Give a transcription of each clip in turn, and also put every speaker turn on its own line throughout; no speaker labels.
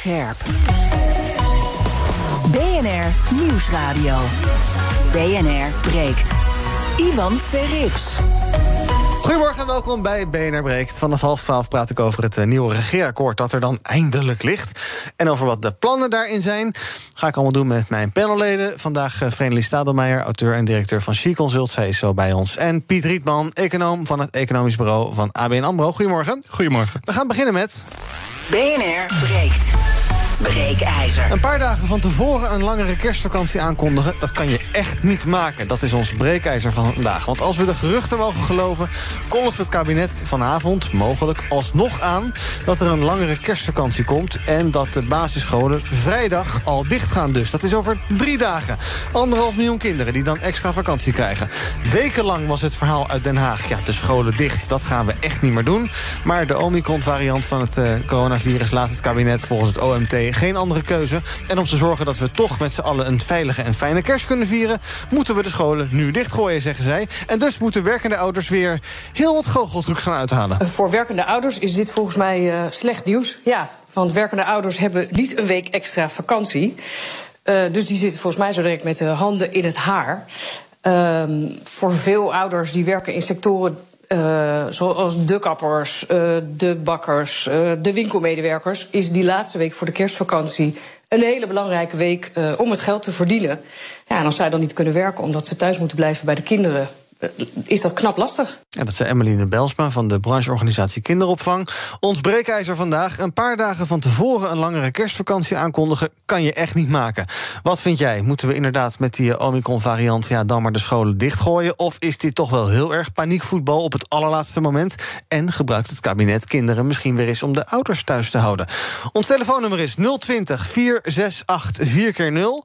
scherp. BNR Nieuwsradio. BNR breekt. Ivan Verrips.
Goedemorgen en welkom bij BNR Breekt. Vanaf half twaalf praat ik over het eh, nieuwe regeerakkoord dat er dan eindelijk ligt. En over wat de plannen daarin zijn. Ga ik allemaal doen met mijn panelleden. Vandaag uh, Vrenelie Stadelmeijer, auteur en directeur van She Consult. Zij is zo bij ons. En Piet Rietman, econoom van het economisch bureau van ABN AMRO. Goedemorgen.
Goedemorgen.
We gaan beginnen met...
BNR Breekt. Breekijzer.
Een paar dagen van tevoren een langere kerstvakantie aankondigen... dat kan je echt niet maken. Dat is ons breekijzer van vandaag. Want als we de geruchten mogen geloven... kondigt het kabinet vanavond mogelijk alsnog aan... dat er een langere kerstvakantie komt... en dat de basisscholen vrijdag al dicht gaan dus. Dat is over drie dagen. Anderhalf miljoen kinderen die dan extra vakantie krijgen. Wekenlang was het verhaal uit Den Haag. Ja, de scholen dicht, dat gaan we echt niet meer doen. Maar de Omicron-variant van het uh, coronavirus... laat het kabinet volgens het OMT geen andere keuze. En om te zorgen dat we toch met z'n allen een veilige en fijne kerst kunnen vieren... moeten we de scholen nu dichtgooien, zeggen zij. En dus moeten werkende ouders weer heel wat goocheltrucs gaan uithalen.
Voor werkende ouders is dit volgens mij uh, slecht nieuws. Ja, want werkende ouders hebben niet een week extra vakantie. Uh, dus die zitten volgens mij zo direct met de handen in het haar. Uh, voor veel ouders die werken in sectoren uh, zoals de kappers, uh, de bakkers, uh, de winkelmedewerkers, is die laatste week voor de kerstvakantie een hele belangrijke week om het geld te verdienen. Ja, en als zij dan niet kunnen werken omdat ze thuis moeten blijven bij de kinderen, is dat knap lastig.
Ja, dat zei Emmeline Belsma van de brancheorganisatie Kinderopvang. Ons breekijzer vandaag. Een paar dagen van tevoren een langere kerstvakantie aankondigen... kan je echt niet maken. Wat vind jij? Moeten we inderdaad met die Omicron-variant... Ja, dan maar de scholen dichtgooien? Of is dit toch wel heel erg paniekvoetbal op het allerlaatste moment? En gebruikt het kabinet kinderen misschien weer eens... om de ouders thuis te houden? Ons telefoonnummer is 020 468 4 keer 0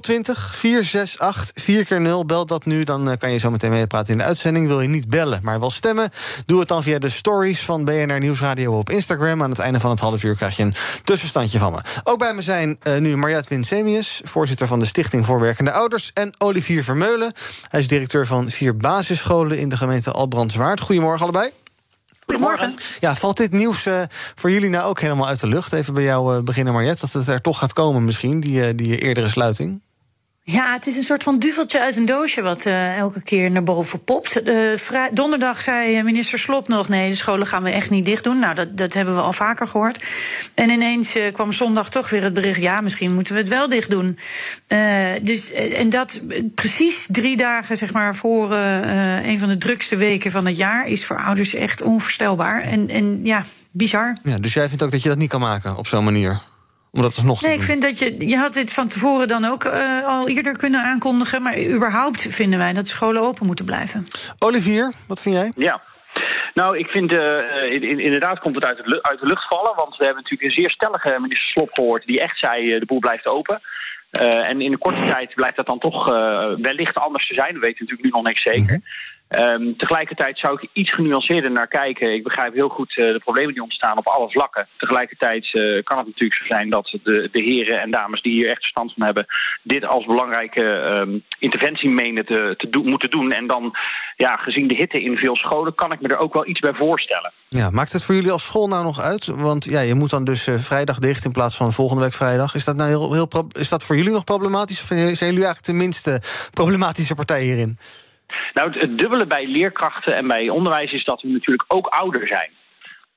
020 468 4 keer 0 Bel dat nu, dan kan je zo meteen meepraten in de uitzending. Wil je niet bellen? maar wel stemmen. Doe het dan via de stories van BNR Nieuwsradio op Instagram. Aan het einde van het half uur krijg je een tussenstandje van me. Ook bij me zijn uh, nu Mariette Winsemius, voorzitter van de Stichting Voorwerkende Ouders. En Olivier Vermeulen. Hij is directeur van vier basisscholen in de gemeente Albrandswaard. Goedemorgen allebei.
Goedemorgen.
Ja, valt dit nieuws uh, voor jullie nou ook helemaal uit de lucht? Even bij jou uh, beginnen, Mariette, dat het er toch gaat komen misschien, die, die eerdere sluiting?
Ja, het is een soort van duveltje uit een doosje wat uh, elke keer naar boven popt. Uh, donderdag zei minister Slop nog: nee, de scholen gaan we echt niet dicht doen. Nou, dat, dat hebben we al vaker gehoord. En ineens kwam zondag toch weer het bericht: ja, misschien moeten we het wel dicht doen. dus, en dat precies drie dagen zeg maar, voor een van de drukste weken van het jaar is voor ouders echt onvoorstelbaar. En, en ja, bizar.
Ja, dus jij vindt ook dat je dat niet kan maken op zo'n manier? Om dat alsnog
nee, ik vind dat je. Je had dit van tevoren dan ook uh, al eerder kunnen aankondigen. Maar überhaupt vinden wij dat scholen open moeten blijven.
Olivier, wat vind jij?
Ja. Nou, ik vind uh, in, inderdaad komt het uit de, uit de lucht vallen. Want we hebben natuurlijk een zeer stellige minister Slop gehoord. die echt zei: uh, de boel blijft open. Uh, en in de korte tijd blijkt dat dan toch wellicht anders te zijn. We weten natuurlijk nu nog niks zeker. Um, tegelijkertijd zou ik iets genuanceerder naar kijken. Ik begrijp heel goed uh, de problemen die ontstaan op alle vlakken. Tegelijkertijd uh, kan het natuurlijk zo zijn dat de, de heren en dames die hier echt verstand van hebben, dit als belangrijke um, interventie menen te, te moeten doen. En dan, ja, gezien de hitte in veel scholen, kan ik me er ook wel iets bij voorstellen.
Ja, maakt het voor jullie als school nou nog uit? Want ja, je moet dan dus uh, vrijdag dicht in plaats van volgende week vrijdag. Is dat nou heel, heel is dat voor jullie nog problematisch? Of zijn jullie eigenlijk de minste problematische partij hierin?
Nou, het, dubbele bij leerkrachten en bij onderwijs is dat we natuurlijk ook ouder zijn.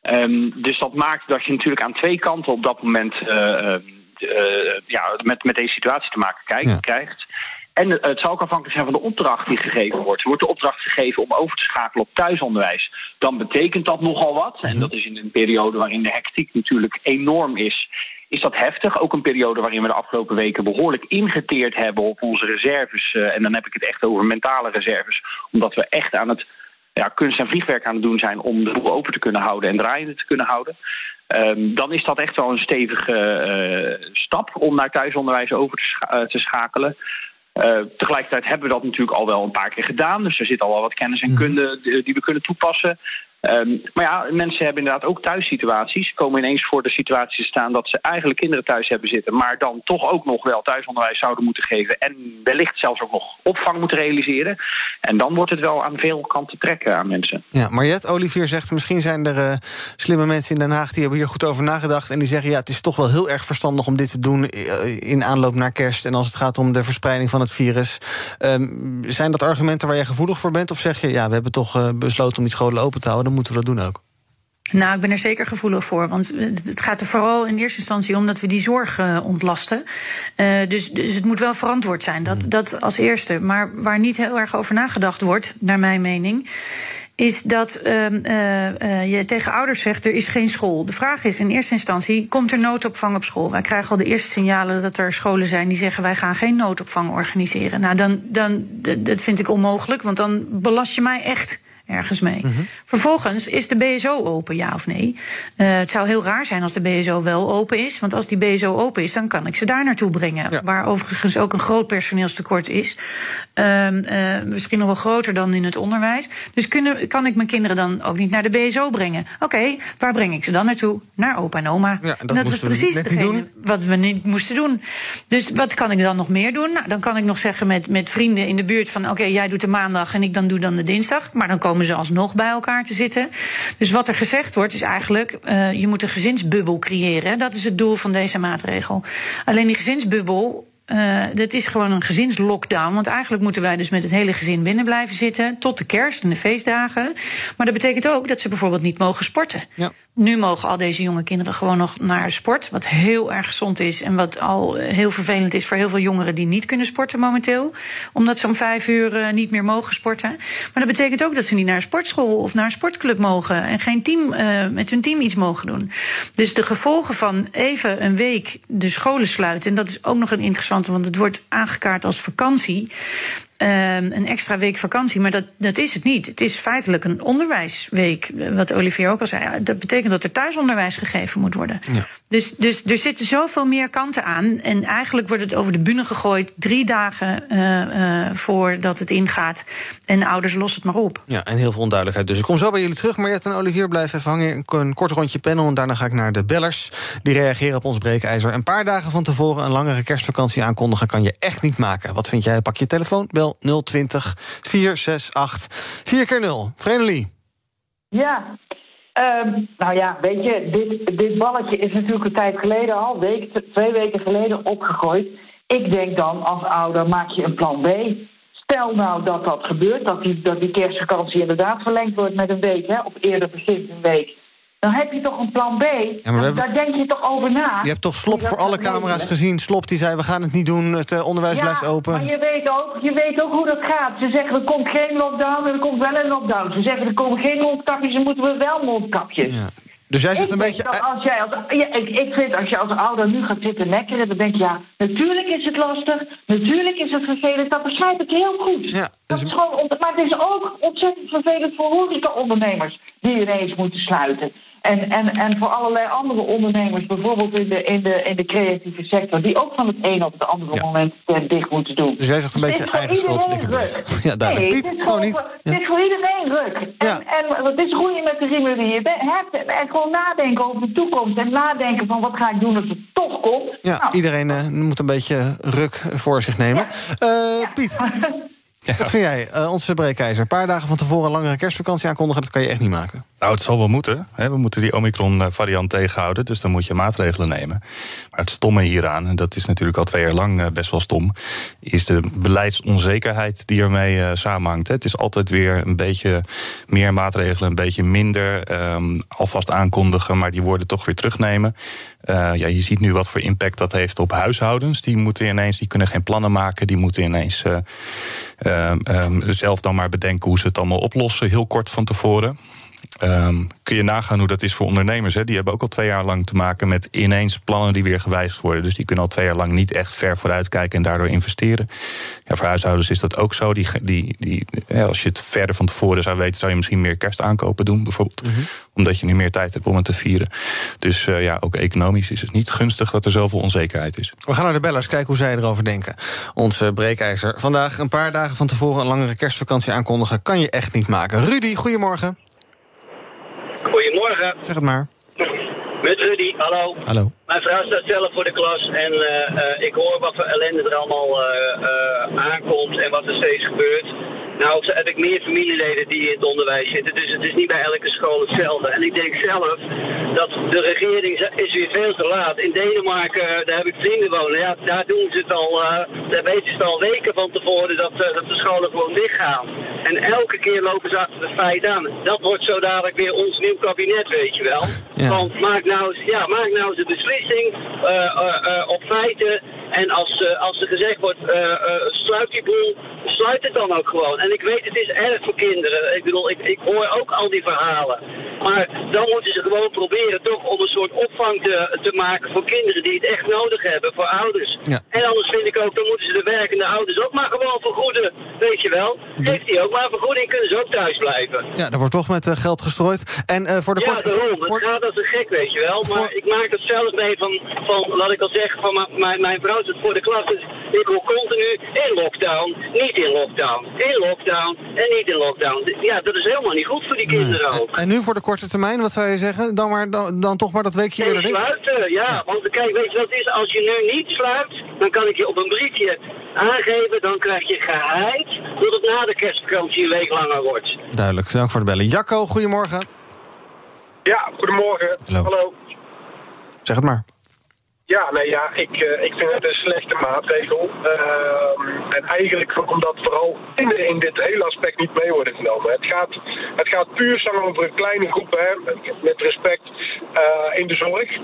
Um, dus dat maakt dat je natuurlijk aan twee kanten op dat moment uh, uh, ja, met, met deze situatie te maken krijgt. Ja. krijgt. En het zal ook afhankelijk zijn van de opdracht die gegeven wordt. Wordt de opdracht gegeven om over te schakelen op thuisonderwijs, dan betekent dat nogal wat. En dat is in een periode waarin de hectiek natuurlijk enorm is is dat heftig. Ook een periode waarin we de afgelopen weken behoorlijk ingeteerd hebben op onze reserves. Uh, en dan heb ik het echt over mentale reserves. Omdat we echt aan het ja, kunst- en vliegwerk aan het doen zijn om de boel open te kunnen houden en draaiende te kunnen houden. Um, dan is dat echt wel een stevige uh, stap om naar thuisonderwijs over te, scha uh, te schakelen. Uh, tegelijkertijd hebben we dat natuurlijk al wel een paar keer gedaan. Dus er zit al wel wat kennis en kunde die we kunnen toepassen. Ehm, maar ja, mensen hebben inderdaad ook thuissituaties. Ze komen ineens voor de situatie te staan dat ze eigenlijk kinderen thuis hebben zitten, maar dan toch ook nog wel thuisonderwijs zouden moeten geven en wellicht zelfs ook nog opvang moeten realiseren. En dan wordt het wel aan veel kanten trekken aan mensen.
Ja, Mariette Olivier zegt misschien zijn er uh, slimme mensen in Den Haag die hebben hier goed over nagedacht en die zeggen ja, het is toch wel heel erg verstandig om dit te doen in aanloop naar kerst en als het gaat om de verspreiding van het virus. Um, zijn dat argumenten waar jij gevoelig voor bent of zeg je ja, we hebben toch uh, besloten om die scholen open te houden? Dan moeten we dat doen ook.
Nou, ik ben er zeker gevoelig voor. Want het gaat er vooral in eerste instantie om dat we die zorg uh, ontlasten. Uh, dus, dus het moet wel verantwoord zijn. Dat, mm. dat als eerste. Maar waar niet heel erg over nagedacht wordt, naar mijn mening. Is dat uh, je tegen ouders zegt: er is geen school. De vraag is in eerste instantie: komt er noodopvang op school? Wij krijgen al de eerste signalen dat er scholen zijn die zeggen: wij gaan geen noodopvang organiseren. Nou, dan, dan, dat vind ik onmogelijk, want dan belast je mij echt ergens mee. Mhm. Vervolgens is de BSO open, ja of nee? Uh, het zou heel raar zijn als de BSO wel open is. Want als die BSO open is, dan kan ik ze daar naartoe brengen. Waar overigens ook een groot personeelstekort is. Uh, uh, misschien nog wel groter dan in het onderwijs. Dus kunnen, kan ik mijn kinderen dan ook niet naar de BSO brengen? Oké, okay, waar breng ik ze dan naartoe? Naar opa en oma.
Ja, dat, dat was precies
hetgeen wat we niet moesten doen. Dus wat kan ik dan nog meer doen? Nou, dan kan ik nog zeggen met, met vrienden in de buurt van... oké, jij doet de maandag en ik dan doe dan de dinsdag. Maar dan komen komen ze alsnog bij elkaar te zitten. Dus wat er gezegd wordt is eigenlijk, uh, je moet een gezinsbubbel creëren. Dat is het doel van deze maatregel. Alleen die gezinsbubbel uh, dat is gewoon een gezinslockdown. Want eigenlijk moeten wij dus met het hele gezin binnen blijven zitten. Tot de kerst en de feestdagen. Maar dat betekent ook dat ze bijvoorbeeld niet mogen sporten. Ja. Nu mogen al deze jonge kinderen gewoon nog naar sport. Wat heel erg gezond is. En wat al heel vervelend is voor heel veel jongeren die niet kunnen sporten momenteel. Omdat ze om vijf uur uh, niet meer mogen sporten. Maar dat betekent ook dat ze niet naar een sportschool of naar een sportclub mogen. En geen team uh, met hun team iets mogen doen. Dus de gevolgen van even een week de scholen sluiten. En dat is ook nog een interessante, want het wordt aangekaart als vakantie. Uh, een extra week vakantie. Maar dat, dat is het niet. Het is feitelijk een onderwijsweek. Wat Olivier ook al zei. Dat betekent dat er thuisonderwijs gegeven moet worden. Ja. Dus, dus er zitten zoveel meer kanten aan. En eigenlijk wordt het over de bühne gegooid. Drie dagen uh, uh, voordat het ingaat. En ouders lossen het maar op.
Ja, en heel veel onduidelijkheid. Dus ik kom zo bij jullie terug. Mariette en Olivier blijven even hangen. Een kort rondje panel. En daarna ga ik naar de bellers. Die reageren op ons breekijzer. Een paar dagen van tevoren een langere kerstvakantie aankondigen... kan je echt niet maken. Wat vind jij? Pak je telefoon, bel 020 468 4 keer 0 Vrenelie.
Ja, um, nou ja, weet je, dit, dit balletje is natuurlijk een tijd geleden al, week, twee weken geleden opgegooid. Ik denk dan als ouder maak je een plan B. Stel nou dat dat gebeurt, dat die, dat die kerstvakantie inderdaad verlengd wordt met een week, hè, of eerder begint een week. Dan heb je toch een plan B. Ja, Daar denk je toch over na.
Je hebt toch Slop voor alle camera's gezien. Slop die zei, we gaan het niet doen, het uh, onderwijs
ja,
blijft open.
maar je weet, ook, je weet ook hoe dat gaat. Ze zeggen, er komt geen lockdown en er komt wel een lockdown. Ze zeggen, er komen geen mondkapjes en moeten we wel mondkapjes. Ja.
Dus jij zit
ik
een beetje.
als jij als, ja, ik, ik vind als je als ouder nu gaat zitten nekkeren, dan denk je ja, natuurlijk is het lastig, natuurlijk is het vervelend, dat begrijp ik heel goed. Ja, dus... dat is gewoon, maar het is ook ontzettend vervelend voor horeca-ondernemers die ineens moeten sluiten. En, en, en voor allerlei andere ondernemers, bijvoorbeeld in de, in, de, in de creatieve sector, die ook van het een op het andere moment dicht moeten doen.
Dus jij zegt een beetje eigen schuld, dikke Ja, duidelijk.
Nee, het, is gewoon, Piet, het is voor iedereen ruk. En, ja. en het is groeien met de riemen die je hebt. En gewoon nadenken over de toekomst. En nadenken van wat ga ik doen als het toch komt.
Ja, nou. iedereen uh, moet een beetje ruk voor zich nemen. Ja. Uh, Piet. Ja. Wat vind jij, uh, onze breekijzer? Een paar dagen van tevoren een langere kerstvakantie aankondigen, dat kan je echt niet maken.
Nou, het zal wel moeten. Hè. We moeten die Omicron-variant tegenhouden, dus dan moet je maatregelen nemen. Maar het stomme hieraan, en dat is natuurlijk al twee jaar lang eh, best wel stom, is de beleidsonzekerheid die ermee uh, samenhangt. Het is altijd weer een beetje meer maatregelen, een beetje minder. Um, alvast aankondigen, maar die worden toch weer terugnemen. Uh, ja, je ziet nu wat voor impact dat heeft op huishoudens. Die moeten ineens, die kunnen geen plannen maken, die moeten ineens uh, um, zelf dan maar bedenken hoe ze het allemaal oplossen, heel kort van tevoren. Um, kun je nagaan hoe dat is voor ondernemers. Hè? Die hebben ook al twee jaar lang te maken met ineens plannen die weer gewijzigd worden. Dus die kunnen al twee jaar lang niet echt ver vooruit kijken en daardoor investeren. Ja, voor huishoudens is dat ook zo. Die, die, die, als je het verder van tevoren zou weten, zou je misschien meer kerstaankopen doen, bijvoorbeeld. Mhm. Omdat je nu meer tijd hebt om het te vieren. Dus uh, ja, ook economisch is het niet gunstig dat er zoveel onzekerheid is.
We gaan naar de bellers, kijken hoe zij erover denken. Onze breekijzer. Vandaag een paar dagen van tevoren een langere kerstvakantie aankondigen kan je echt niet maken. Rudy, goedemorgen.
Goedemorgen.
Zeg het maar.
Met Rudy, hallo.
Hallo.
Mijn vrouw staat zelf voor de klas en uh, ik hoor wat voor ellende er allemaal uh, aankomt en wat er steeds gebeurt. Nou heb ik meer familieleden die in het onderwijs zitten, dus het is niet bij elke school hetzelfde. En ik denk zelf dat de regering is weer veel te laat. In Denemarken, daar heb ik vrienden wonen, ja, daar doen ze het al, daar weten ze het al weken van tevoren dat, dat de scholen gewoon dichtgaan. En elke keer lopen ze achter de feit aan. Dat wordt zo dadelijk weer ons nieuw kabinet, weet je wel. Ja. Want maak nou, ja, maak nou eens een beslissing uh, op feiten. En als, als er gezegd wordt, sluit die boel, sluit het dan ook gewoon. En ik weet, het is erg voor kinderen. Ik bedoel, ik, ik hoor ook al die verhalen. Maar dan moeten ze gewoon proberen toch om een soort opvang te, te maken voor kinderen die het echt nodig hebben, voor ouders.
Ja.
En anders vind ik ook, dan moeten ze de werkende ouders ook maar gewoon vergoeden. Weet je wel? Geeft die ook maar vergoeding, kunnen ze ook thuis blijven.
Ja, daar wordt toch met geld gestrooid. En voor de
ja,
korte...
daarom.
Voor...
Het gaat als een gek, weet je wel. Maar ik maak het zelf mee van, van laat ik al zeggen, van mijn, mijn vrouw zit voor de klas. Dus ik hoor continu in lockdown, niet in lockdown, in lockdown en niet in lockdown. Ja, dat is helemaal niet goed voor die kinderen
nee.
ook.
En nu voor de korte termijn, wat zou je zeggen? Dan, maar, dan, dan toch maar dat weekje
nee,
eerder dicht?
sluiten, ja, ja. Want kijk, weet je wat het is? Als je nu niet sluit, dan kan ik je op een briefje aangeven. Dan krijg je geheid tot het na de kerstvakantie een week langer wordt.
Duidelijk, dank voor de bellen. Jacco, goedemorgen.
Ja, goedemorgen.
Hallo.
Hallo.
Zeg het maar.
Ja, nee, ja, ik, uh, ik vind het een slechte maatregel. Uh, en eigenlijk omdat vooral kinderen in dit hele aspect niet mee worden genomen. Het gaat, het gaat puur zeg, over een kleine groep, hè, met respect, uh, in de zorg.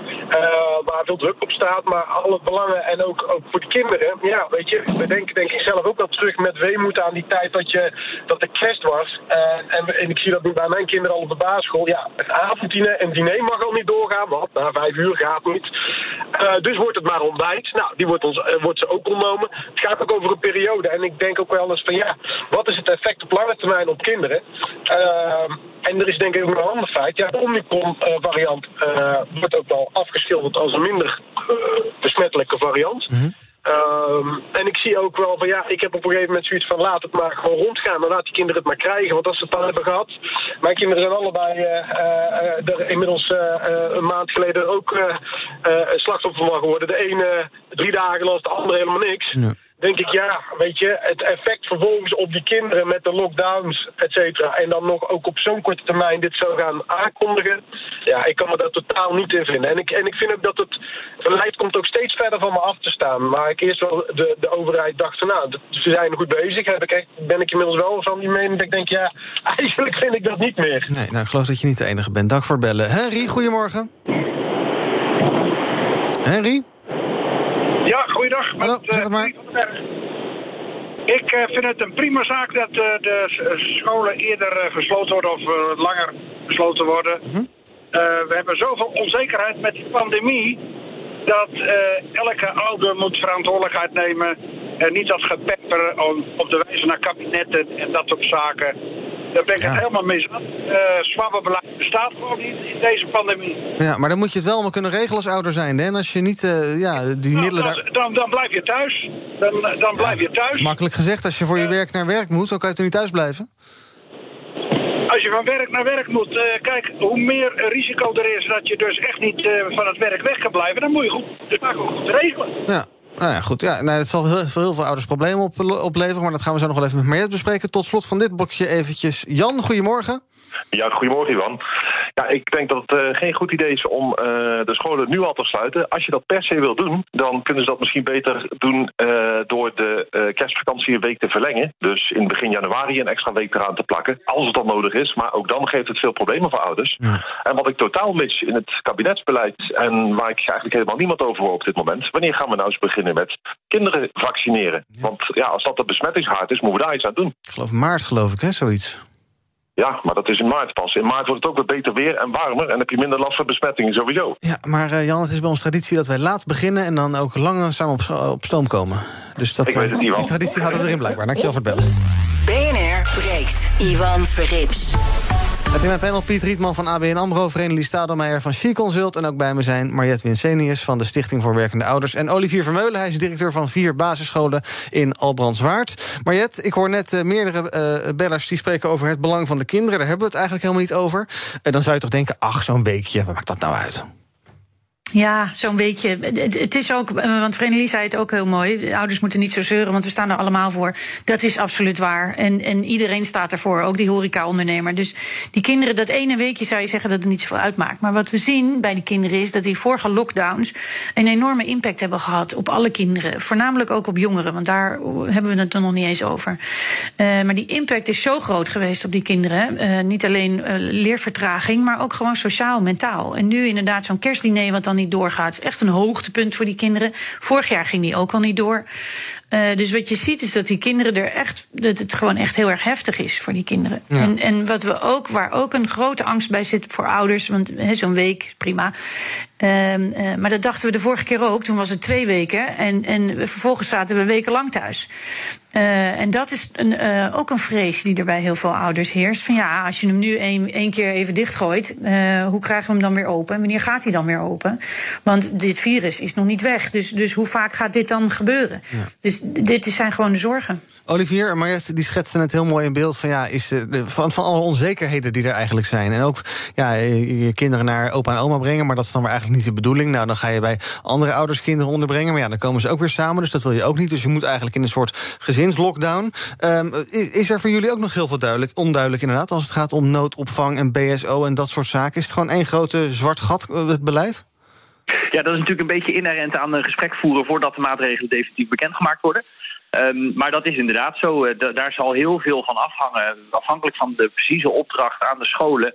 waar veel druk op staat, maar alle belangen en ook, ook voor de kinderen. Ja, weet je, we denken denk ik zelf ook wel terug met weemoed aan die tijd dat, je, dat de kerst was. En, en, ik zie dat nu bij mijn kinderen al op de basisschool. Ja, avonddiner en diner mag al niet doorgaan, want na vijf uur gaat niet. Dus wordt het maar ontbijt. Nou, die wordt, ons, uh, wordt ze ook ontnomen. Het gaat ook over een periode. En ik denk ook wel eens van ja, wat is het effect op lange termijn op kinderen? Uh, en er is denk ik ook nog een ander feit. Ja, de Omicron-variant uh, wordt ook wel afgeschilderd als een minder besmettelijke variant.
Mm.
Um, en ik zie ook wel van ja, ik heb op een gegeven moment zoiets van laat het maar gewoon rondgaan. Dan laat die kinderen het maar krijgen. Want als ze het dan hebben gehad. Mijn kinderen zijn allebei uh, uh, er inmiddels een maand geleden ook slachtoffer van geworden. De ene drie dagen als de andere helemaal niks. Denk ik, ja, weet je, het effect vervolgens op die kinderen met de lockdowns, et cetera, en dan nog ook op zo'n korte termijn dit zou gaan aankondigen, ja, ik kan me daar totaal niet in vinden. En ik, en ik vind ook dat het beleid komt ook steeds verder van me af te staan. Maar ik eerst wel de, de overheid dacht nou, ze zijn goed bezig, heb ik ben ik inmiddels wel van die mening ik denk, ja, eigenlijk vind ik dat niet meer.
Nee, nou, ik geloof dat je niet de enige bent. Dank voor bellen. Henry, goedemorgen. Henry?
Goeiedag.
Hallo, zeg het maar.
Ik uh, vind het een prima zaak dat uh, de scholen eerder gesloten worden of langer gesloten worden.
-hmm.
we hebben zoveel onzekerheid met die pandemie dat elke ouder moet verantwoordelijkheid nemen en niet dat gepepper op de wijze naar kabinetten en dat soort zaken. Daar ben ik
Ja.
het helemaal mee aan. Uh, beleid bestaat gewoon niet in deze pandemie.
Ja, maar dan moet je het wel allemaal kunnen regelen als ouder zijn. Hè? En als je niet eh, ja, die
Nou,
middelen
dan,
daar...
dan, dan blijf je thuis. Dan, dan blijf je thuis.
Makkelijk gezegd, als je voor je werk naar werk moet... dan kan je toch niet thuis blijven?
Als je van werk naar werk moet, eh, kijk, hoe meer risico er is dat je dus echt niet eh, van het werk weg kan blijven, dan moet je goed, de zaak ook goed regelen.
Ja. Nou ja, goed. Ja, nou, het zal heel, heel veel ouders problemen op, opleveren... maar dat gaan we zo nog wel even met Mariette bespreken. Tot slot van dit blokje eventjes. Jan, goedemorgen.
Ja, goedemorgen Ivan. Ja, ik denk dat het uh, geen goed idee is om uh, de scholen nu al te sluiten. Als je dat per se wil doen, dan kunnen ze dat misschien beter doen uh, door de kerstvakantie een week te verlengen. Dus in begin januari een extra week eraan te plakken, als het dan nodig is. Maar ook dan geeft het veel problemen voor ouders.
Ja.
En wat ik totaal mis in het kabinetsbeleid en waar ik eigenlijk helemaal niemand over hoor op dit moment. Wanneer gaan we nou eens beginnen met kinderen vaccineren?
Ja.
Want ja, als dat de besmettingshaard is, moeten we daar iets aan doen.
Ik geloof maart, geloof ik, hè, zoiets.
Ja, maar dat is in maart pas. In maart wordt het ook weer beter weer en warmer... en heb je minder last van besmettingen sowieso.
Ja, maar uh, Jan, het is bij ons traditie dat wij laat beginnen... en dan ook langzaam op, op stoom komen. Dus dat,
Ik weet het niet wel.
die traditie houden we erin blijkbaar. Dankjewel voor het bellen.
BNR breekt. Ivan Verrips.
Het in mijn panel Piet Rietman van ABN AMRO... Vereniging Stadelmeijer van She Consult... en ook bij me zijn Mariette Winsenius van de Stichting voor Werkende Ouders... en Olivier Vermeulen, hij is directeur van vier basisscholen in Albrandswaard. Mariette, ik hoor net uh, meerdere uh, bellers die spreken over het belang van de kinderen. Daar hebben we het eigenlijk helemaal niet over. Uh, dan zou je toch denken, ach, zo'n weekje, wat maakt dat nou uit?
Ja, zo'n beetje. Het is ook, eh, want Vrenelie zei het ook heel mooi. De ouders moeten niet zo zeuren, want we staan er allemaal voor. Dat is absoluut waar. En, en iedereen staat ervoor, ook die horeca-ondernemer. Dus die kinderen, dat ene weekje zou je zeggen dat het niet zoveel uitmaakt. Maar wat we zien bij die kinderen is dat die vorige lockdowns een enorme impact hebben gehad op alle kinderen. Voornamelijk ook op jongeren, want daar hebben we het er nog niet eens over. Uh, maar die impact is zo groot geweest op die kinderen. Uh, niet alleen leervertraging, maar ook gewoon sociaal, mentaal. En nu inderdaad zo'n kerstdiner wat dan niet doorgaat. Het is echt een hoogtepunt voor die kinderen. Vorig jaar ging die ook al niet door. Uh, dus wat je ziet is dat die kinderen er echt, dat het gewoon echt heel erg heftig is voor die kinderen. Ja. En, en wat we ook, waar ook een grote angst bij zit voor ouders, want zo'n week, prima. Uh, uh, maar dat dachten we de vorige keer ook. Toen was het twee weken. En, en vervolgens zaten we wekenlang thuis. Uh, en dat is een, uh, ook een vrees die er bij heel veel ouders heerst. Van ja, als je hem nu één, keer even dichtgooit, hoe krijgen we hem dan weer open? Wanneer gaat hij dan weer open? Want dit virus is nog niet weg. Dus, dus hoe vaak gaat dit dan gebeuren? Ja. Dus dit zijn gewoon de zorgen.
Olivier, Mariette, die schetste het heel mooi in beeld van ja, is van, van alle onzekerheden die er eigenlijk zijn. En ook ja, je kinderen naar opa en oma brengen, maar dat is dan maar eigenlijk niet de bedoeling. Nou, dan ga je bij andere ouders kinderen onderbrengen. Maar ja, dan komen ze ook weer samen. Dus dat wil je ook niet. Dus je moet eigenlijk in een soort gezinslockdown. Um, is er voor jullie ook nog heel veel duidelijk, onduidelijk inderdaad, als het gaat om noodopvang en BSO en dat soort zaken? Is het gewoon één grote zwart gat, het beleid?
Ja, dat is natuurlijk een beetje inherent aan een gesprek voeren voordat de maatregelen definitief bekendgemaakt worden. Um, maar dat is inderdaad zo. Uh, daar zal heel veel van afhangen. Afhankelijk van de precieze opdracht aan de scholen.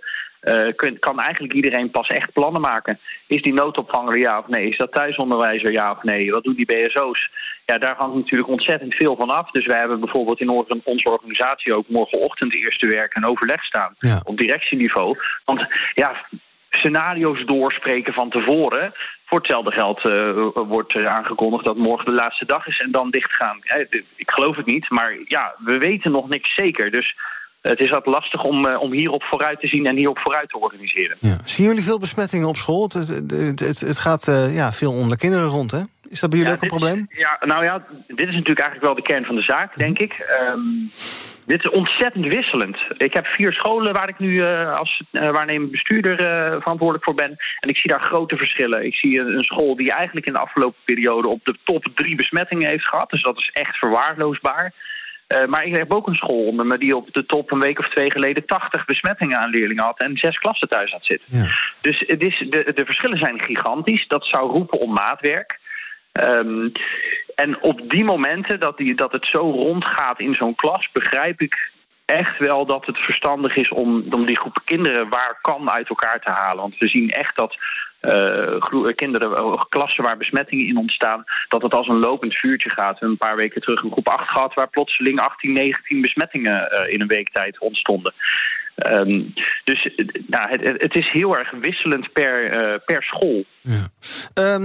Kun, kan eigenlijk iedereen pas echt plannen maken. Is die noodopvanger ja of nee? Is dat thuisonderwijzer ja of nee? Wat doen die BSO's? Ja, daar hangt natuurlijk ontzettend veel van af. Dus wij hebben bijvoorbeeld in onze organisatie ook morgenochtend eerste werk en overleg staan. Ja. Op directieniveau. Want ja, scenario's doorspreken van tevoren. Voor hetzelfde geld uh, wordt aangekondigd dat morgen de laatste dag is en dan dichtgaan. Ik geloof het niet, maar ja, we weten nog niks zeker. Dus het is wat lastig om, uh, om hierop vooruit te zien en hierop vooruit te organiseren.
Ja. Zien jullie veel besmettingen op school? Het, het, het, het gaat uh, ja, veel onder kinderen rond, hè? Is dat bij jullie
ja,
ook een probleem?
Is, ja, nou ja, dit is natuurlijk eigenlijk wel de kern van de zaak, denk ik. Um, dit is ontzettend wisselend. Ik heb vier scholen waar ik nu uh, als uh, waarnemend bestuurder uh, verantwoordelijk voor ben. En ik zie daar grote verschillen. Ik zie een, een, school die eigenlijk in de afgelopen periode op de top drie besmettingen heeft gehad. Dus dat is echt verwaarloosbaar. Uh, maar ik heb ook een school onder me die op de top een week of twee geleden 80 besmettingen aan leerlingen had en zes klassen thuis had zitten. Ja. Dus het is, de, de verschillen zijn gigantisch. Dat zou roepen om maatwerk. Um, en op die momenten dat, die, dat het zo rondgaat in zo'n klas, begrijp ik echt wel dat het verstandig is om, om die groep kinderen waar kan uit elkaar te halen. Want we zien echt dat uh, kinderen, uh, klassen waar besmettingen in ontstaan, dat het als een lopend vuurtje gaat. We een paar weken terug een groep 8 gehad waar plotseling 18, 19 besmettingen in een week tijd ontstonden. Um, dus nou, het, het, is heel erg wisselend per, per school.
Ja. Uh,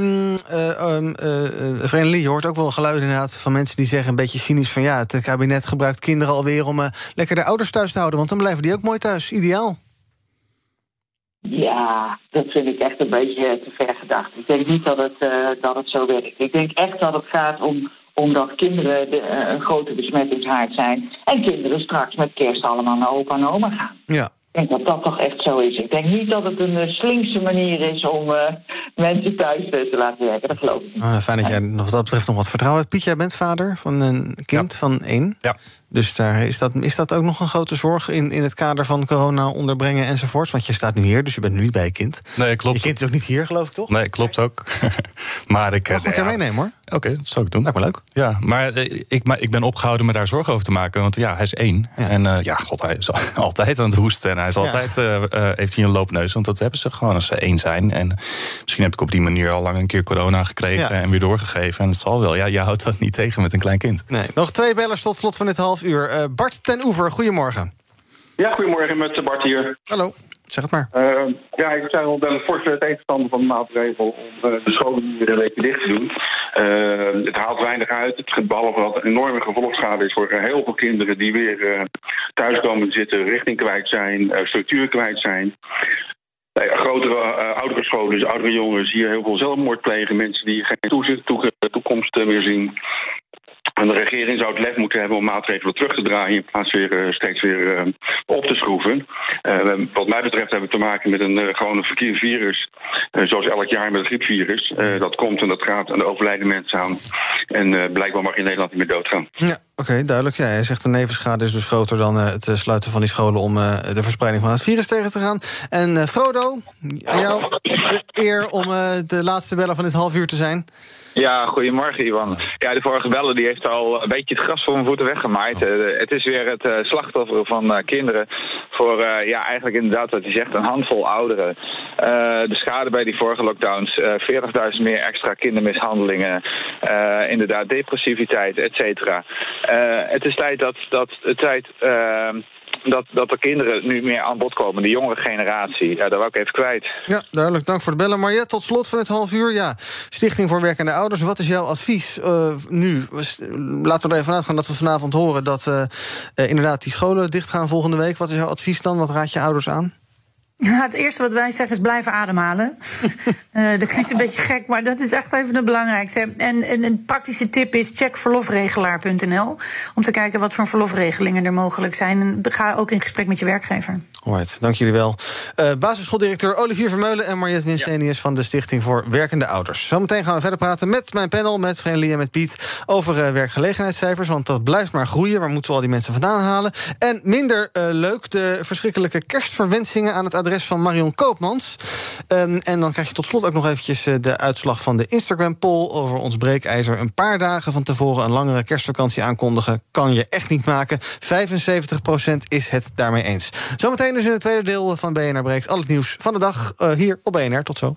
Lee, je hoort ook wel geluiden inderdaad van mensen die zeggen een beetje cynisch van ja, het kabinet gebruikt kinderen alweer om lekker de ouders thuis te houden, want dan blijven die ook mooi thuis. Ideaal.
Ja, dat vind ik echt een beetje te ver gedacht. Ik denk niet dat het, uh, dat het zo werkt. Ik denk echt dat het gaat om omdat kinderen de, uh, een grote besmettingshaard zijn. En kinderen straks met kerst allemaal naar opa en oma gaan.
Ja.
Ik denk dat dat toch echt zo is. Ik denk niet dat het een uh, slinkse manier is om uh, mensen thuis te laten werken. Dat geloof ik niet.
Oh, fijn dat jij wat dat betreft nog wat vertrouwen hebt. Piet, jij bent vader van een kind ja. van één.
Ja.
Dus daar is, dat, is dat ook nog een grote zorg in, in het kader van corona onderbrengen enzovoorts? Want je staat nu hier, dus je bent nu niet bij je kind.
Nee, klopt.
Je kind is ook niet hier, geloof ik, toch?
Nee, klopt ook. maar ik...
Mag ik
ja,
meenemen, hoor.
Oké, okay, dat zou ik doen.
Lijkt me leuk.
Ja, maar ik, maar ik ben opgehouden me daar zorgen over te maken. Want ja, hij is één. Ja. En uh, ja, god, hij is altijd aan het hoesten. En hij is ja. altijd, uh, uh, heeft hij een loopneus. Want dat hebben ze gewoon als ze één zijn. En misschien heb ik op die manier al lang een keer corona gekregen... en weer doorgegeven. En het zal wel. Ja, je houdt dat niet tegen met een klein kind.
Nee, nog twee bellers tot slot van dit half uur. Bart ten Oever, goedemorgen.
Ja, goedemorgen met Bart hier.
Hallo, zeg het maar.
Uh, ja, ik zijn wel een forse tegenstander van de maatregel om uh, de scholen weer een weekje dicht te doen. het haalt weinig uit. Het, behalve dat een enorme gevolgschade is voor heel veel kinderen die weer thuis komen zitten, richting kwijt zijn, structuur kwijt zijn. grotere uh, oudere scholen, dus oudere jongens, hier heel veel zelfmoord plegen. Mensen die geen toekomst meer zien. En de regering zou het lef moeten hebben om maatregelen terug te draaien in plaats weer uh, steeds weer uh, op te schroeven. Uh, wat mij betreft hebben we te maken met een gewoon een virus, zoals elk jaar met het griepvirus. dat komt en dat gaat en er overlijden mensen aan. En blijkbaar mag in Nederland niet meer doodgaan.
Ja, oké, duidelijk. Ja, hij zegt de nevenschade is dus groter dan het sluiten van die scholen om de verspreiding van het virus tegen te gaan. En Frodo, aan jou de eer om de laatste beller van dit half uur te zijn.
Ja, goedemorgen Ivan. Ja, de vorige beller die heeft al een beetje het gras voor mijn voeten weggemaaid. Uh, het is weer het uh, slachtoffer van uh, kinderen voor, ja, eigenlijk inderdaad wat hij zegt, een handvol ouderen. de schade bij die vorige lockdowns, 40.000 meer extra kindermishandelingen, inderdaad depressiviteit, et cetera. Het is tijd dat, dat het tijd dat, dat de kinderen nu meer aan bod komen. De jongere generatie. Ja, dat wou ik even kwijt.
Ja, duidelijk. Dank voor het bellen. Marjet, tot slot van het half uur. Ja, Stichting voor Werkende Ouders. Wat is jouw advies uh, nu? Laten we er even uitgaan dat we vanavond horen... dat uh, inderdaad die scholen dichtgaan volgende week. Wat is jouw advies dan? Wat raad je ouders aan?
Ja, het eerste wat wij zeggen is blijven ademhalen. uh, dat klinkt een beetje gek, maar dat is echt even het belangrijkste. En, en een praktische tip is check verlofregelaar.nl... om te kijken wat voor verlofregelingen er mogelijk zijn. En ga ook in gesprek met je werkgever.
Alright, dank jullie wel. Uh, basisschooldirecteur Olivier Vermeulen en Mariette Winsenius... van de Stichting voor Werkende Ouders. Zometeen gaan we verder praten met mijn panel, met Vreemdelie en met Piet... over uh, werkgelegenheidscijfers, want dat blijft maar groeien. Waar moeten we al die mensen vandaan halen? En minder leuk, de verschrikkelijke kerstverwensingen aan het adres van Marion Koopmans. Um, en dan krijg je tot slot ook nog eventjes uh, de uitslag van de Instagram-poll over ons breekijzer. Een paar dagen van tevoren een langere kerstvakantie aankondigen kan je echt niet maken. 75% is het daarmee eens. Zometeen dus in het tweede deel van BNR Breekt al het nieuws van de dag uh, hier op BNR. Tot zo.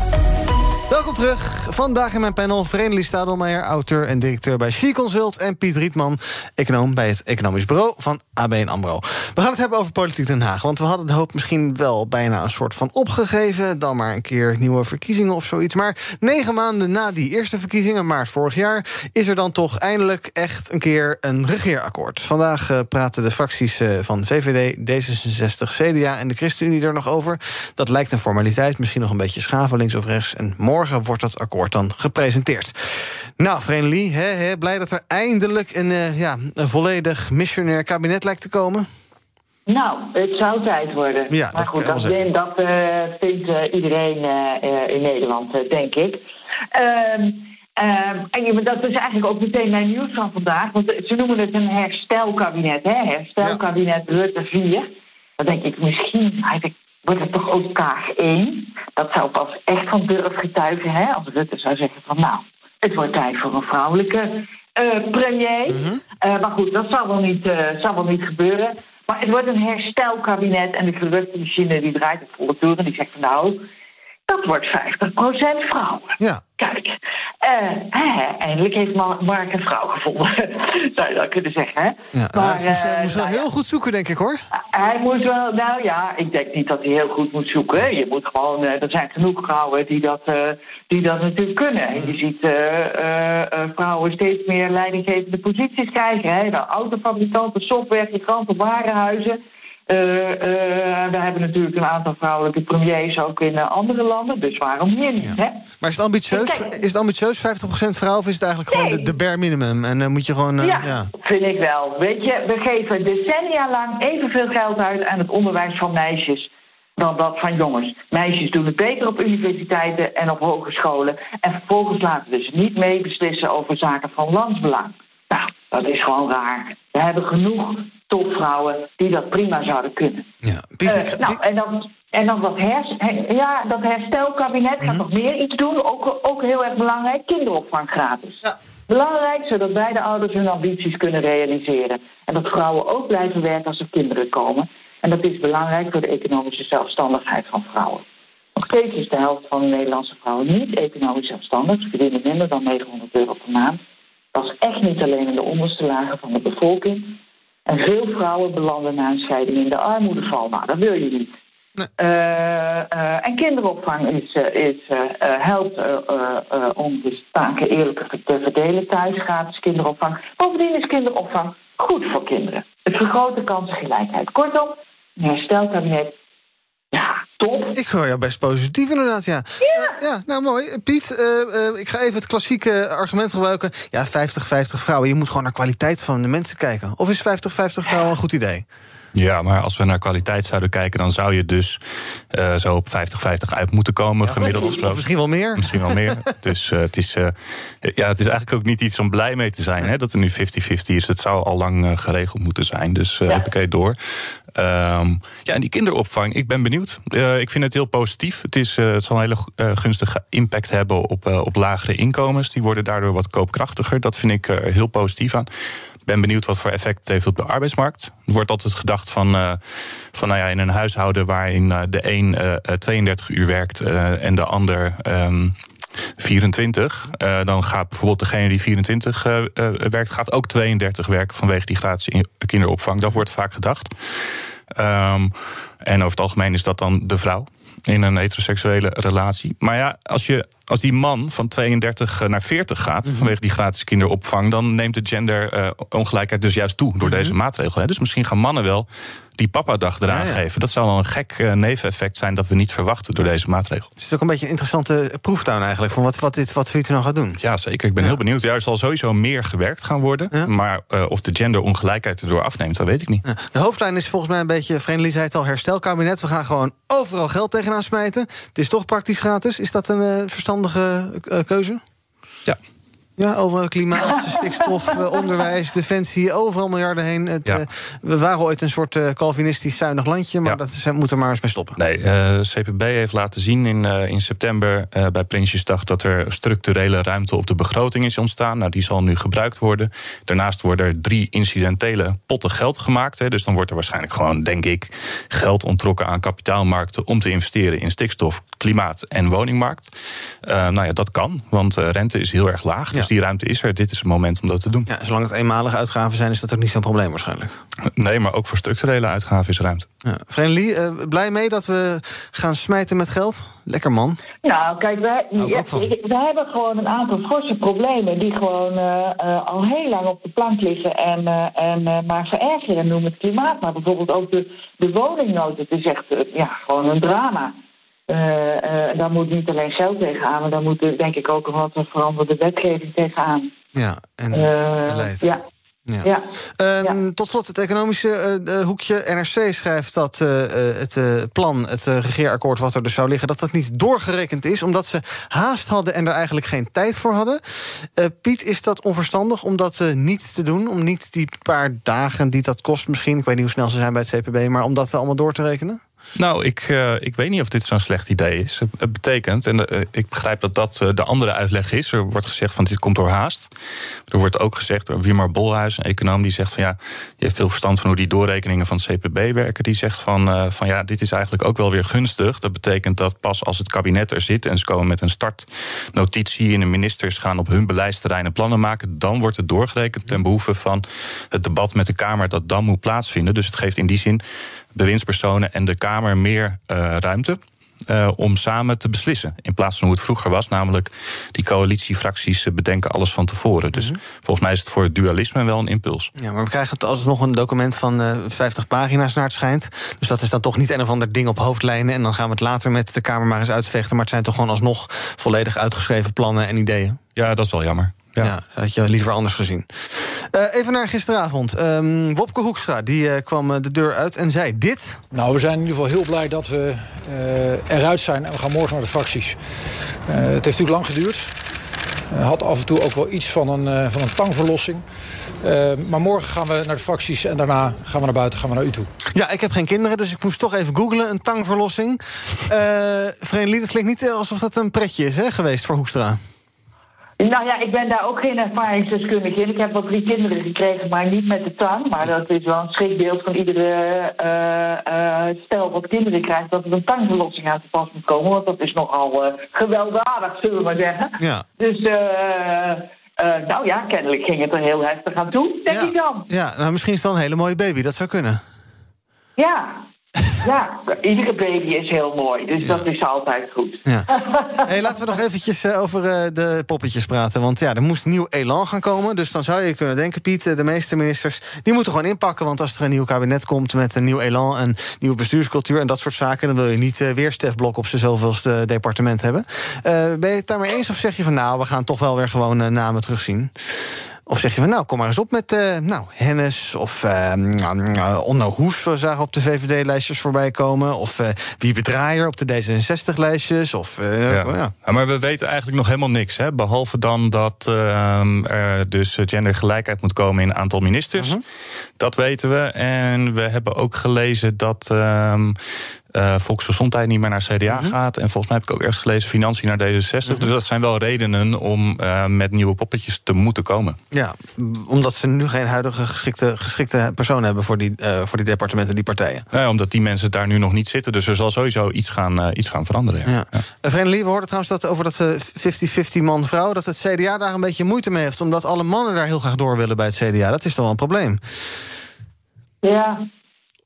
Welkom terug. Vandaag in mijn panel Vrenelie Stadelmeijer, auteur en directeur bij She Consult... en Piet Rietman, econoom bij het Economisch Bureau van ABN AMRO. We gaan het hebben over politiek Den Haag. Want we hadden de hoop misschien wel bijna een soort van opgegeven... dan maar een keer nieuwe verkiezingen of zoiets. Maar negen maanden na die eerste verkiezingen, maart vorig jaar... is er dan toch eindelijk echt een keer een regeerakkoord. Vandaag uh, praten de fracties uh, van VVD, D66, CDA en de ChristenUnie er nog over. Dat lijkt een formaliteit, misschien nog een beetje schaven links of rechts... en morgen morgen wordt dat akkoord dan gepresenteerd. Nou, Vreemdelie, hè, hè, blij dat er eindelijk een, uh, ja, een volledig missionair kabinet lijkt te komen?
Nou, het zou tijd worden. Ja, maar goed, dat, dat, dat uh, vindt uh, iedereen uh, in Nederland, denk ik. Um, en dat is eigenlijk ook meteen mijn nieuws van vandaag. Want ze noemen het een herstelkabinet, hè? Herstelkabinet ja. Rutte 4. Dan denk ik, misschien eigenlijk wordt het toch ook Kaag 1. Dat zou pas echt van durf getuigen, hè? Als Rutte zou zeggen van nou, het wordt tijd voor een vrouwelijke uh, premier. Mm maar goed, dat zal wel, niet, uh, zal wel niet gebeuren. Maar het wordt een herstelkabinet en de geruchtenmachine die draait op volle toeren. Die zegt van nou, dat wordt 50% vrouwen.
Ja.
Kijk, uh, eindelijk heeft Mark een vrouw gevonden, zou je dat kunnen zeggen. Hè?
Ja, maar, hij moest, uh, moest wel nou heel goed zoeken, denk ik hoor.
Hij moet wel, nou ja, ik denk niet dat hij heel goed moet zoeken. Je moet gewoon, uh, er zijn genoeg vrouwen die dat, die dat natuurlijk kunnen. En je ziet vrouwen steeds meer leidinggevende posities krijgen. Hè? Nou, autofabrikanten, softwaregiganten, warenhuizen. Uh, uh, we hebben natuurlijk een aantal vrouwelijke premiers ook in uh, andere landen, dus waarom hier niet? Ja. Hè?
Maar is het ambitieus, is het ambitieus 50% vrouw of is het eigenlijk nee. gewoon de, de bare minimum? En dan moet je gewoon.
Ja, ja, vind ik wel. Weet je, we geven decennia lang evenveel geld uit aan het onderwijs van meisjes dan dat van jongens. Meisjes doen het beter op universiteiten en op hogescholen. En vervolgens laten we ze niet mee beslissen over zaken van landsbelang. Nou, dat is gewoon raar. We hebben genoeg topvrouwen die dat prima zouden kunnen.
Ja,
uh, nou, en dan, en dan dat, hers, ja, dat herstelkabinet gaat mhm. nog meer iets doen. Ook, ook heel erg belangrijk, kinderopvang gratis. Ja. Belangrijk, zodat beide ouders hun ambities kunnen realiseren. En dat vrouwen ook blijven werken als er kinderen komen. En dat is belangrijk voor de economische zelfstandigheid van vrouwen. Nog steeds is de helft van de Nederlandse vrouwen niet economisch zelfstandig. Ze verdienen minder dan 900 euro per maand. Is echt niet alleen in de onderste lagen van de bevolking. En veel vrouwen belanden na een scheiding in de armoedeval. Nou, dat wil je niet. Nee. Uh, uh, en kinderopvang is, uh, is, helpt om de taken eerlijker te verdelen thuis. Gratis kinderopvang. Bovendien is kinderopvang goed voor kinderen. Het vergroot de kansengelijkheid. Kortom, een herstelkabinet ja, top.
Ik hoor jou best positief inderdaad, ja. Ja, ja nou mooi. Piet, uh, ik ga even het klassieke argument gebruiken. Ja, 50-50 vrouwen. Je moet gewoon naar kwaliteit van de mensen kijken. Of is 50-50 vrouwen een goed idee?
Ja, maar als we naar kwaliteit zouden kijken, dan zou je dus uh, zo op 50-50 uit moeten komen, ja, gemiddeld gesproken.
Misschien wel meer.
Misschien wel meer. dus uh, het, is, uh, ja, het is eigenlijk ook niet iets om blij mee te zijn hè, dat er nu 50-50 is. Het zou al lang geregeld moeten zijn. Dus uh, ja. heb ik door. Um, ja, en die kinderopvang, ik ben benieuwd. Uh, ik vind het heel positief. Het, is, uh, het zal een hele uh, gunstige impact hebben op, op lagere inkomens. Die worden daardoor wat koopkrachtiger. Dat vind ik er heel positief aan ben benieuwd wat voor effect het heeft op de arbeidsmarkt. Er wordt altijd gedacht van, uh, van nou ja, in een huishouden waarin uh, de een uh, 32 uur werkt en de ander. Um, 24. dan gaat bijvoorbeeld degene die 24 werkt, gaat ook 32 werken vanwege die gratis kinderopvang. Dat wordt vaak gedacht. Um, en over het algemeen is dat dan de vrouw in een heteroseksuele relatie. Maar ja, als, je, als die man van 32 naar 40 gaat mhm. vanwege die gratis kinderopvang, dan neemt de genderongelijkheid dus juist toe door mhm. deze maatregel. Dus misschien gaan mannen wel die papa-dag eraan geven. Dat zou wel een gek uh, neveneffect zijn dat we niet verwachten door deze maatregel.
Het is ook een beetje een interessante proeftuin eigenlijk van wat, wat dit wat Vito nou gaat doen.
Ja, zeker. Ik ben heel benieuwd. Er zal sowieso meer gewerkt gaan worden. Maar uh, of de genderongelijkheid erdoor afneemt, dat weet ik niet.
De hoofdlijn is volgens mij een beetje, Vreemdelie zei het al, herstelkabinet. We gaan gewoon overal geld tegenaan smijten. Het is toch praktisch gratis. Is dat een uh, verstandige keuze?
Ja.
Ja, over klimaat, stikstof, eh, onderwijs, defensie, overal miljarden heen. Het, ja. uh, we waren ooit een soort uh, Calvinistisch zuinig landje, maar ja. dat moet er maar eens mee stoppen.
Nee, uh, CPB heeft laten zien in, in september bij Prinsjesdag dat er structurele ruimte op de begroting is ontstaan. Nou, die zal nu gebruikt worden. Daarnaast worden er drie incidentele potten geld gemaakt. Hè, dus dan wordt er waarschijnlijk gewoon, denk ik, geld ontrokken aan kapitaalmarkten om te investeren in stikstof, klimaat en woningmarkt. nou ja, dat kan, want rente is heel erg laag. Dus die ruimte is er. Dit is het moment om dat te doen.
Ja, zolang het eenmalige uitgaven zijn, is dat ook niet zo'n probleem waarschijnlijk.
Nee, maar ook voor structurele uitgaven is ruimte.
Ja. Vreemdelie, uh, blij mee dat we gaan smijten met geld? Lekker man.
Nou, kijk, wij, ja, we hebben gewoon een aantal forse problemen... die gewoon uh, uh, al heel lang op de plank liggen en, en maar verergeren. Noem het klimaat, maar bijvoorbeeld ook de, de woningnood. Het is echt ja, gewoon een drama. Uh, uh, daar moet niet alleen geld tegenaan, maar daar moet denk ik ook wat veranderde wetgeving tegenaan.
Ja, en uh, beleid.
Ja.
Ja. Ja. Um, ja. Tot slot het economische uh, hoekje. NRC schrijft dat uh, het uh, plan, het regeerakkoord wat er dus zou liggen... dat dat niet doorgerekend is, omdat ze haast hadden... en er eigenlijk geen tijd voor hadden. Piet, is dat onverstandig om dat niet te doen? Om niet die paar dagen die dat kost misschien... ik weet niet hoe snel ze zijn bij het CPB... maar om dat allemaal door te rekenen?
Nou, ik, uh, ik weet niet of dit zo'n slecht idee is. Het betekent, en uh, ik begrijp dat dat uh, de andere uitleg is. Er wordt gezegd van dit komt door haast. Er wordt ook gezegd door Wimar Bolhuis, een econoom, die zegt van ja, je hebt veel verstand van hoe die doorrekeningen van het CPB werken. Die zegt van, van ja, dit is eigenlijk ook wel weer gunstig. Dat betekent dat pas als het kabinet er zit en ze komen met een startnotitie en de ministers gaan op hun beleidsterreinen plannen maken, dan wordt het doorgerekend ten behoeve van het debat met de Kamer dat dan moet plaatsvinden. Dus het geeft in die zin bewindspersonen en de Kamer meer uh, ruimte. Uh, om samen te beslissen. In plaats van hoe het vroeger was, namelijk die coalitiefracties bedenken alles van tevoren. Dus mm -hmm. volgens mij is het voor het dualisme wel een impuls.
Ja, maar we krijgen het alsnog een document van uh, 50 pagina's naar het schijnt. Dus dat is dan toch niet een of ander ding op hoofdlijnen. En dan gaan we het later met de Kamer maar eens uitvechten. Maar het zijn toch gewoon alsnog volledig uitgeschreven plannen en ideeën.
Ja, dat is wel jammer.
Ja. ja, had je liever anders gezien. Uh, even naar gisteravond. Um, Wopke Hoekstra die, uh, kwam de deur uit en zei dit.
Nou, we zijn in ieder geval heel blij dat we eruit zijn. En we gaan morgen naar de fracties. het heeft natuurlijk lang geduurd. had af en toe ook wel iets van een, van een tangverlossing. maar morgen gaan we naar de fracties en daarna gaan we naar buiten, gaan we naar u toe.
Ja, ik heb geen kinderen, dus ik moest toch even googlen. Een tangverlossing. Uh, Vereniging, het klinkt niet alsof dat een pretje is hè, geweest voor Hoekstra.
Nou ja, ik ben daar ook geen ervaringsdeskundige in. Ik heb wel drie kinderen gekregen, maar niet met de tang. Maar dat is wel een schrikbeeld van iedere uh, stel wat kinderen krijgt... dat er een tangverlossing uit de pas moet komen. Want dat is nogal uh, gewelddadig, zullen we maar zeggen.
Ja.
Dus... nou ja, kennelijk ging het er heel heftig aan toe, denk
ja.
ik dan.
Ja, nou misschien is het dan een hele mooie baby, dat zou kunnen.
Ja, ja, iedere baby is heel mooi, dus dat is altijd goed.
Ja. Hey, laten we nog eventjes eh, over uh, de poppetjes praten. Want ja, er moest nieuw elan gaan komen. Dus dan zou je kunnen denken, Piet, eh, de meeste ministers... die moeten gewoon inpakken. Want als er een nieuw kabinet komt met een nieuw elan... en nieuwe bestuurscultuur en dat soort zaken... dan wil je niet weer Stef Blok op zijn zoveelste departement hebben. ben je het daarmee eens of zeg je van... nou, we gaan toch wel weer gewoon namen terugzien? Of zeg je van, nou, kom maar eens op met uh, nou, Hennis of uh, Onno Hoes... we zagen op de VVD-lijstjes voorbij komen. Of uh, Wiebe Draaier op de D66-lijstjes. Of,
ja. Ja. ja. maar we weten eigenlijk nog helemaal niks. Hè? Behalve dan dat ehm, er dus gendergelijkheid moet komen in een aantal ministers. -huh. Dat weten we. En we hebben ook gelezen dat... Uh, volksgezondheid niet meer naar CDA mm -hmm. gaat. En volgens mij heb ik ook ergens gelezen financiën naar D66. Mm -hmm. Dus dat zijn wel redenen om uh, met nieuwe poppetjes te moeten komen.
Ja, omdat ze nu geen huidige geschikte, geschikte persoon hebben voor die, uh, voor die departementen, die partijen.
Ja, omdat die mensen daar nu nog niet zitten. Dus er zal sowieso iets gaan, iets gaan veranderen. Ja.
Ja. We hoorden trouwens dat over dat 50-50 man-vrouw... dat het CDA daar een beetje moeite mee heeft... omdat alle mannen daar heel graag door willen bij het CDA. Dat is toch wel een probleem?
Ja,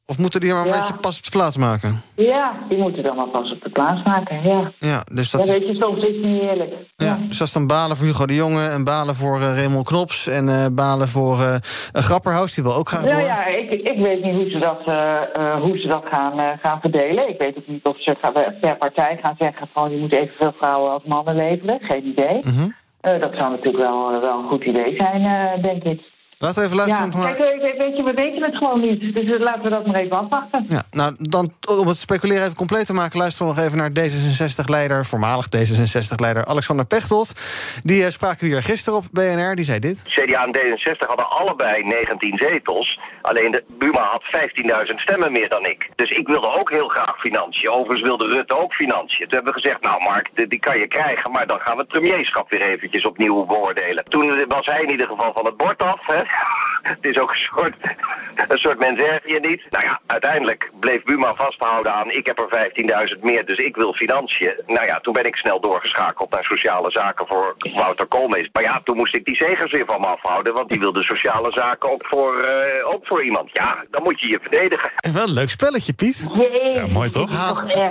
of moeten die maar
Ja.
een beetje pas op de plaats maken?
Ja, die moeten dan maar pas op de plaats maken, ja.
Ja, dus dat
ja,
is,
weet je, soms is het niet eerlijk.
ja, dus dat is dan balen voor Hugo de Jonge... en balen voor eh, Raymond Knops en eh, balen voor eh een Grapperhaus... die wil ook graag
Nou
door.
ja, ik, ik weet niet hoe ze dat, eh, eh, hoe ze dat gaan, eh, gaan verdelen. Ik weet ook niet of ze gaan- per partij gaan zeggen... van je moet evenveel vrouwen als mannen leveren. Geen idee.
Mhm.
Eh, dat zou natuurlijk wel, wel een goed idee zijn, eh, denk ik.
Laten we even
Ja,
luisteren naar...
kijk, weet, weet je, we weten het gewoon niet. Dus eh, laten we dat maar even afwachten.
Ja, nou, dan om het speculeren even compleet te maken... luisteren we nog even naar D66-leider, voormalig D66-leider Alexander Pechtold. Die eh, spraken we hier gisteren op BNR, die zei dit.
CDA en D66 hadden allebei 19 zetels. Alleen de Buma had 15.000 stemmen meer dan ik. Dus ik wilde ook heel graag financiën. Overigens wilde Rutte ook financiën. Toen hebben we gezegd, nou Mark, die, die kan je krijgen... maar dan gaan we het premierschap weer eventjes opnieuw beoordelen. Toen was hij in ieder geval van het bord af. Hè? Het is ook een soort, een soort je niet. Nou ja, uiteindelijk bleef Buma vasthouden aan... ik heb er 15.000 meer, dus ik wil financiën. Nou ja, toen ben ik snel doorgeschakeld naar sociale zaken voor Wouter Koolmees. Maar ja, toen moest ik die zegers weer van me afhouden... want die wilde sociale zaken ook voor, eh, ook voor iemand. Ja, dan moet je je verdedigen.
En wel een leuk spelletje, Piet.
Jee,
Ja, mooi toch?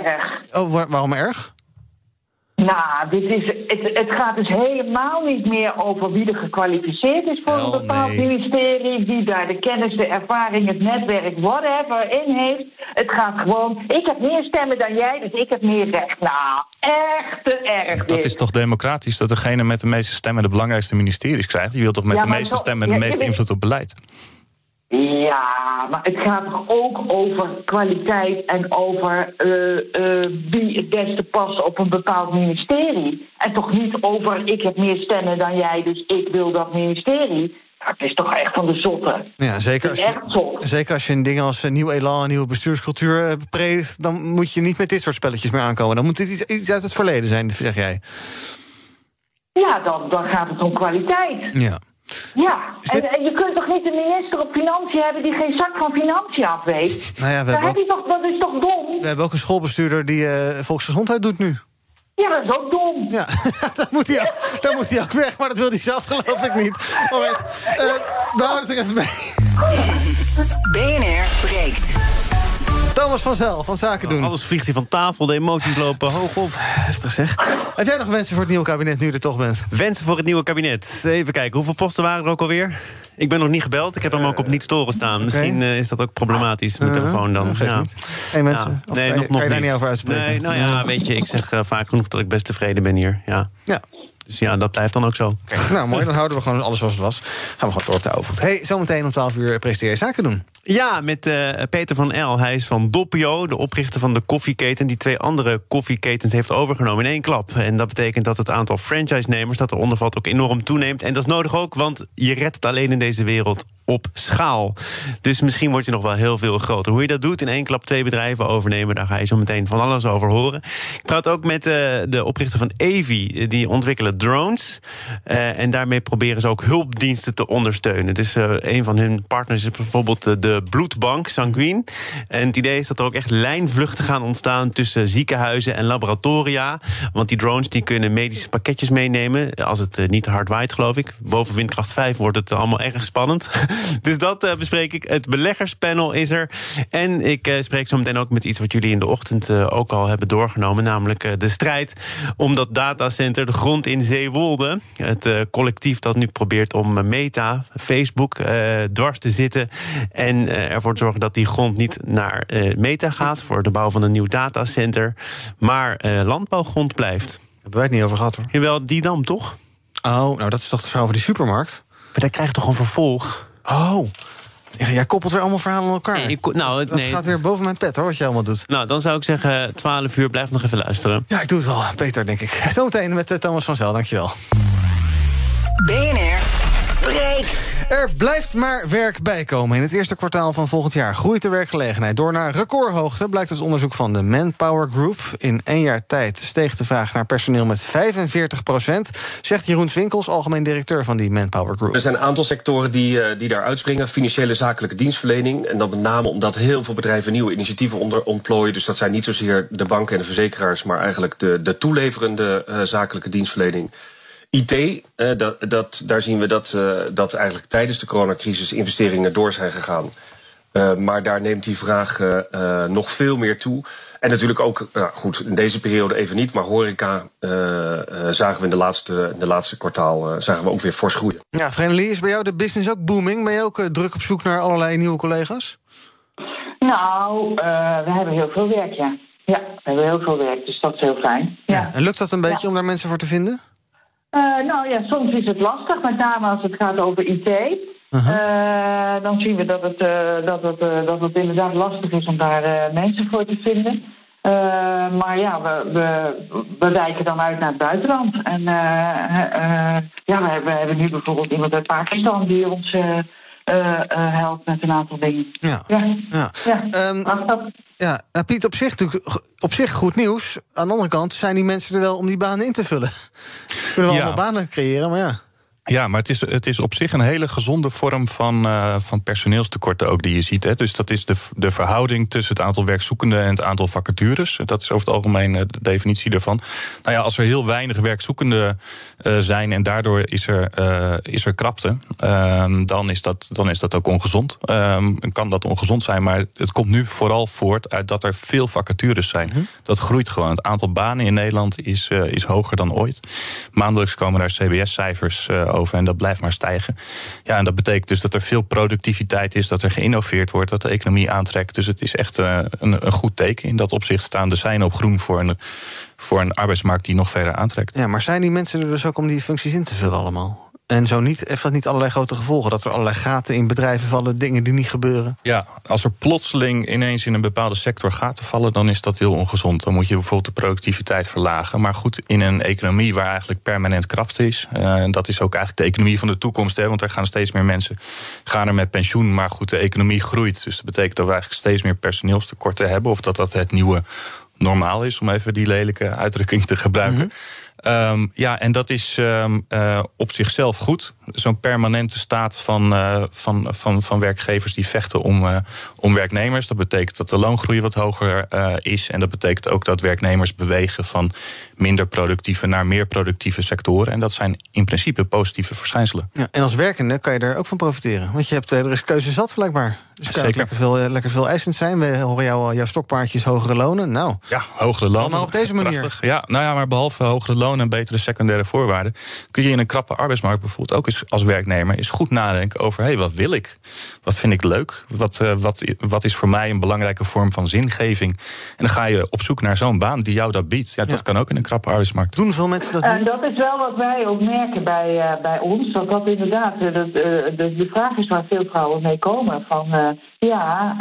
erg.
Oh, waar- waarom erg?
Nou, dit is, het, het gaat dus helemaal niet meer over wie er gekwalificeerd is voor een bepaald
nee.
ministerie, wie daar de kennis, de ervaring, het netwerk, whatever in heeft. Het gaat gewoon, ik heb meer stemmen dan jij, dus ik heb meer recht. Nou, echt te erg
Dat
dit.
is toch democratisch dat degene met de meeste stemmen de belangrijkste ministeries krijgt? Die wil toch met
Ja,
de meeste
zo-
stemmen de
ja,
meeste invloed op beleid?
Ja, maar het gaat toch ook over kwaliteit en over eh, eh, wie het beste past op een bepaald ministerie. En toch niet over ik heb meer stemmen dan jij, dus ik wil dat ministerie. Het is toch echt van de zotte.
Ja, zeker als je,
echt zot.
zeker als je een ding als een nieuw elan, een nieuwe bestuurscultuur eh, predikt... dan moet je niet met dit soort spelletjes meer aankomen. Dan moet dit iets, iets uit het verleden zijn, zeg jij.
Ja, dan, dan gaat het om kwaliteit.
Ja.
Ja, en, en je kunt toch niet een minister op financiën hebben die geen zak van financiën af weet?
Nou ja, we
Dat,
hebben, ook,
toch, dat is toch dom?
we hebben ook een schoolbestuurder die eh, volksgezondheid doet nu.
Ja, dat is ook dom.
Ja, dan moet, hij ook, dan moet hij ook weg, maar dat wil hij zelf geloof ik niet. Alright, eh, we houden het er even bij.
BNR breekt.
Thomas van Zel van Zaken doen.
Alles vliegt hier van tafel, de emoties lopen hoog op.
Heftig zeg. Heb jij nog wensen voor het nieuwe kabinet nu je er toch bent?
Wensen voor het nieuwe kabinet. Even kijken, hoeveel posten waren er ook alweer? Ik ben nog niet gebeld. Ik heb hem ook op niet storen staan. Misschien eh, is dat ook problematisch, mijn
Uh,
telefoon dan. Ja.
niet. Geen mensen? Of
Nee,
kan je-
nog, nog
kan je daar
niet.
over uitspreken?
Nee, nou ja, weet je, ik zeg eh, vaak genoeg dat ik best tevreden ben hier. Ja.
Ja.
Dus ja, dat blijft dan ook zo.
Nou, mooi. Dan houden we gewoon alles zoals het was. Gaan we gewoon door op de overvoet. Hey, zometeen om 12 uur presenteer je zaken doen.
Ja, met uh, Peter van El. Hij is van Doppio, de oprichter van de koffieketen... die twee andere koffieketens heeft overgenomen in één klap. En dat betekent dat het aantal franchise-nemers... dat eronder valt ook enorm toeneemt. En dat is nodig ook, want je redt het alleen in deze wereld op schaal. Dus misschien wordt je nog wel heel veel groter. Hoe je dat doet, in één klap twee bedrijven overnemen... daar ga je zo meteen van alles over horen. Ik praat ook met uh, de oprichter van Evi. Die ontwikkelen drones. Uh, en daarmee proberen ze ook hulpdiensten te ondersteunen. Dus een van hun partners is bijvoorbeeld de bloedbank Sanguine. En het idee is dat er ook echt lijnvluchten gaan ontstaan... tussen ziekenhuizen en laboratoria. Want die drones die kunnen medische pakketjes meenemen... als het niet te hard waait, geloof ik. Boven windkracht 5 wordt het allemaal erg spannend. dus dat uh, bespreek ik. Het beleggerspanel is er. En ik uh, spreek zo meteen ook met iets wat jullie in de ochtend ook al hebben doorgenomen. Namelijk de strijd om dat datacenter, de grond in Zeewolde. Het collectief dat nu probeert om Meta, Facebook, dwars te zitten. En ervoor te zorgen dat die grond niet naar Meta gaat voor de bouw van een nieuw datacenter. Maar landbouwgrond blijft. Daar
hebben wij het niet over gehad hoor.
Jawel, die dam toch?
Oh, nou dat is toch de vrouw van die supermarkt?
Maar dat krijgt toch een vervolg?
Oh. Ja, jij koppelt weer allemaal verhalen aan elkaar.
Ik, nou,
dat
nee.
gaat weer boven mijn pet hoor, wat je allemaal doet.
Nou, dan zou ik zeggen 12 uur, blijf nog even luisteren.
Ja, ik doe het wel. Beter, denk ik. Zometeen met Thomas van Zel, dankjewel.
BNR breekt.
Er blijft maar werk bijkomen. In het eerste kwartaal van volgend jaar groeit de werkgelegenheid door naar recordhoogte, blijkt uit onderzoek van de Manpower Group. In één jaar tijd steeg de vraag naar personeel met 45 procent, zegt Jeroen Swinkels, algemeen directeur van die Manpower Group.
Er zijn een aantal sectoren die, uh, die daar uitspringen. Financiële zakelijke dienstverlening. En dat met name omdat heel veel bedrijven nieuwe initiatieven onder, ontplooien. Dus dat zijn niet zozeer de banken en de verzekeraars, maar eigenlijk de, de toeleverende uh, zakelijke dienstverlening. IT, uh, dat, dat, daar zien we dat, uh, dat eigenlijk tijdens de coronacrisis investeringen door zijn gegaan. Uh, maar daar neemt die vraag nog veel meer toe. En natuurlijk ook, nou goed, in deze periode even niet, maar horeca zagen we in de laatste, in de laatste kwartaal zagen we ook weer fors groeien.
Ja, Vrenelie, is bij jou de business ook booming? Ben je ook druk op zoek naar allerlei nieuwe collega's?
Nou, we hebben heel veel werk, ja. Ja, we hebben heel veel werk, dus dat is heel fijn. Ja. ja
en lukt dat een beetje ja. om daar mensen voor te vinden?
Uh, nou ja, soms is het lastig, met name als het gaat over IT. Uh -huh. uh, dan zien we dat het, dat, het, dat het inderdaad lastig is om daar mensen voor te vinden. maar ja, we, we, we wijken dan uit naar het buitenland. En ja, we hebben, we hebben nu bijvoorbeeld iemand uit Pakistan die ons helpt met een aantal dingen.
Ja. Ja. ja. ja. Um, dat... Ja, nou, Piet, op zich, op zich goed nieuws. Aan de andere kant zijn die mensen er wel om die banen in te vullen. Kunnen we ja. allemaal banen creëren, maar ja.
Ja, maar het is, het is op zich een hele gezonde vorm van, uh, van personeelstekorten ook die je ziet. Hè. Dus dat is de, de verhouding tussen het aantal werkzoekenden en het aantal vacatures. Dat is over het algemeen de definitie daarvan. Nou ja, als er heel weinig werkzoekenden uh, zijn en daardoor is er, uh, is er krapte, dan, is dat, dan is dat ook ongezond. kan dat ongezond zijn, maar het komt nu vooral voort uit dat er veel vacatures zijn. Mm-hmm. Dat groeit gewoon. Het aantal banen in Nederland is, is hoger dan ooit. Maandelijks komen daar CBS-cijfers over en dat blijft maar stijgen. Ja, en dat betekent dus dat er veel productiviteit is, dat er geïnnoveerd wordt, dat de economie aantrekt. Dus het is echt uh, een, een, goed teken. In dat opzicht staan de seinen op groen voor een, voor een arbeidsmarkt die nog verder aantrekt.
Ja, maar zijn die mensen er dus ook om die functies in te vullen allemaal? En zo niet, heeft dat niet allerlei grote gevolgen? Dat er allerlei gaten in bedrijven vallen, dingen die niet gebeuren?
Ja, als er plotseling ineens in een bepaalde sector gaten vallen, dan is dat heel ongezond. Dan moet je bijvoorbeeld de productiviteit verlagen. Maar goed, in een economie waar eigenlijk permanent krapte is, uh, en dat is ook eigenlijk de economie van de toekomst, hè, want er gaan steeds meer mensen gaan er met pensioen. Maar goed, de economie groeit. Dus dat betekent dat we eigenlijk steeds meer personeelstekorten hebben, of dat dat het nieuwe normaal is, om even die lelijke uitdrukking te gebruiken. Mm -hmm. Um, ja, en dat is um, uh, op zichzelf goed. Zo'n permanente staat van, uh, van, van, van werkgevers die vechten om, uh, om werknemers. Dat betekent dat de loongroei wat hoger is. En dat betekent ook dat werknemers bewegen van minder productieve naar meer productieve sectoren. En dat zijn in principe positieve verschijnselen.
Ja, en als werkende kan je er ook van profiteren. Want je hebt, er is keuze zat blijkbaar. Dus kan Zeker. lekker veel, lekker veel eisend zijn. We horen jou, jouw stokpaardjes hogere lonen. Nou,
ja, hogere lonen.
Maar op deze manier.
Prachtig. Ja, nou ja, maar behalve hogere lonen en betere secundaire voorwaarden, kun je in een krappe arbeidsmarkt bijvoorbeeld ook eens als werknemer eens goed nadenken over: hé, hey, wat wil ik? Wat vind ik leuk? Wat, uh, wat, wat is voor mij een belangrijke vorm van zingeving? En dan ga je op zoek naar zo'n baan die jou dat biedt. Ja, dat kan ook in een krappe arbeidsmarkt.
Doen veel mensen dat
En dat is wel wat wij ook merken bij, uh, bij ons. Dat dat inderdaad, dat, de, de vraag is waar veel vrouwen mee komen. Van ja,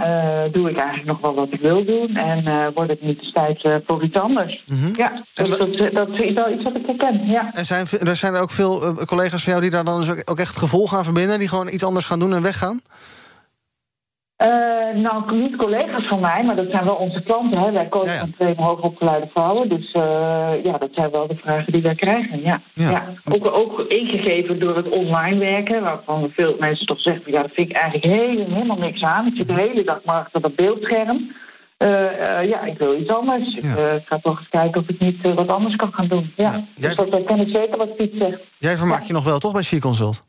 doe ik eigenlijk nog wel wat ik wil doen? En wordt het niet de tijd voor iets anders? Mm -hmm. Ja, dus dat, dat is wel iets wat ik herken. Ja.
En zijn, er zijn er ook veel collega's van jou die daar dan dus ook echt gevolg gaan verbinden? Die gewoon iets anders gaan doen en weggaan?
Uh, nou, niet collega's van mij, maar dat zijn wel onze klanten. Hè. Wij coachen ja, ja. twee hoogopgeleide vrouwen. Dus uh, ja, dat zijn wel de vragen die wij krijgen. Ja. ja. Ook, ook ingegeven door het online werken, waarvan veel mensen toch zeggen: ja, dat vind ik eigenlijk helemaal niks aan. Ik zit de hele dag maar achter dat beeldscherm. Uh, ja, ik wil iets anders. Ik ga toch eens kijken of ik niet wat anders kan gaan doen. Ja. Dus dat ken ik zeker wat Piet zegt.
Jij vermaakt je nog wel, toch, bij She Consult?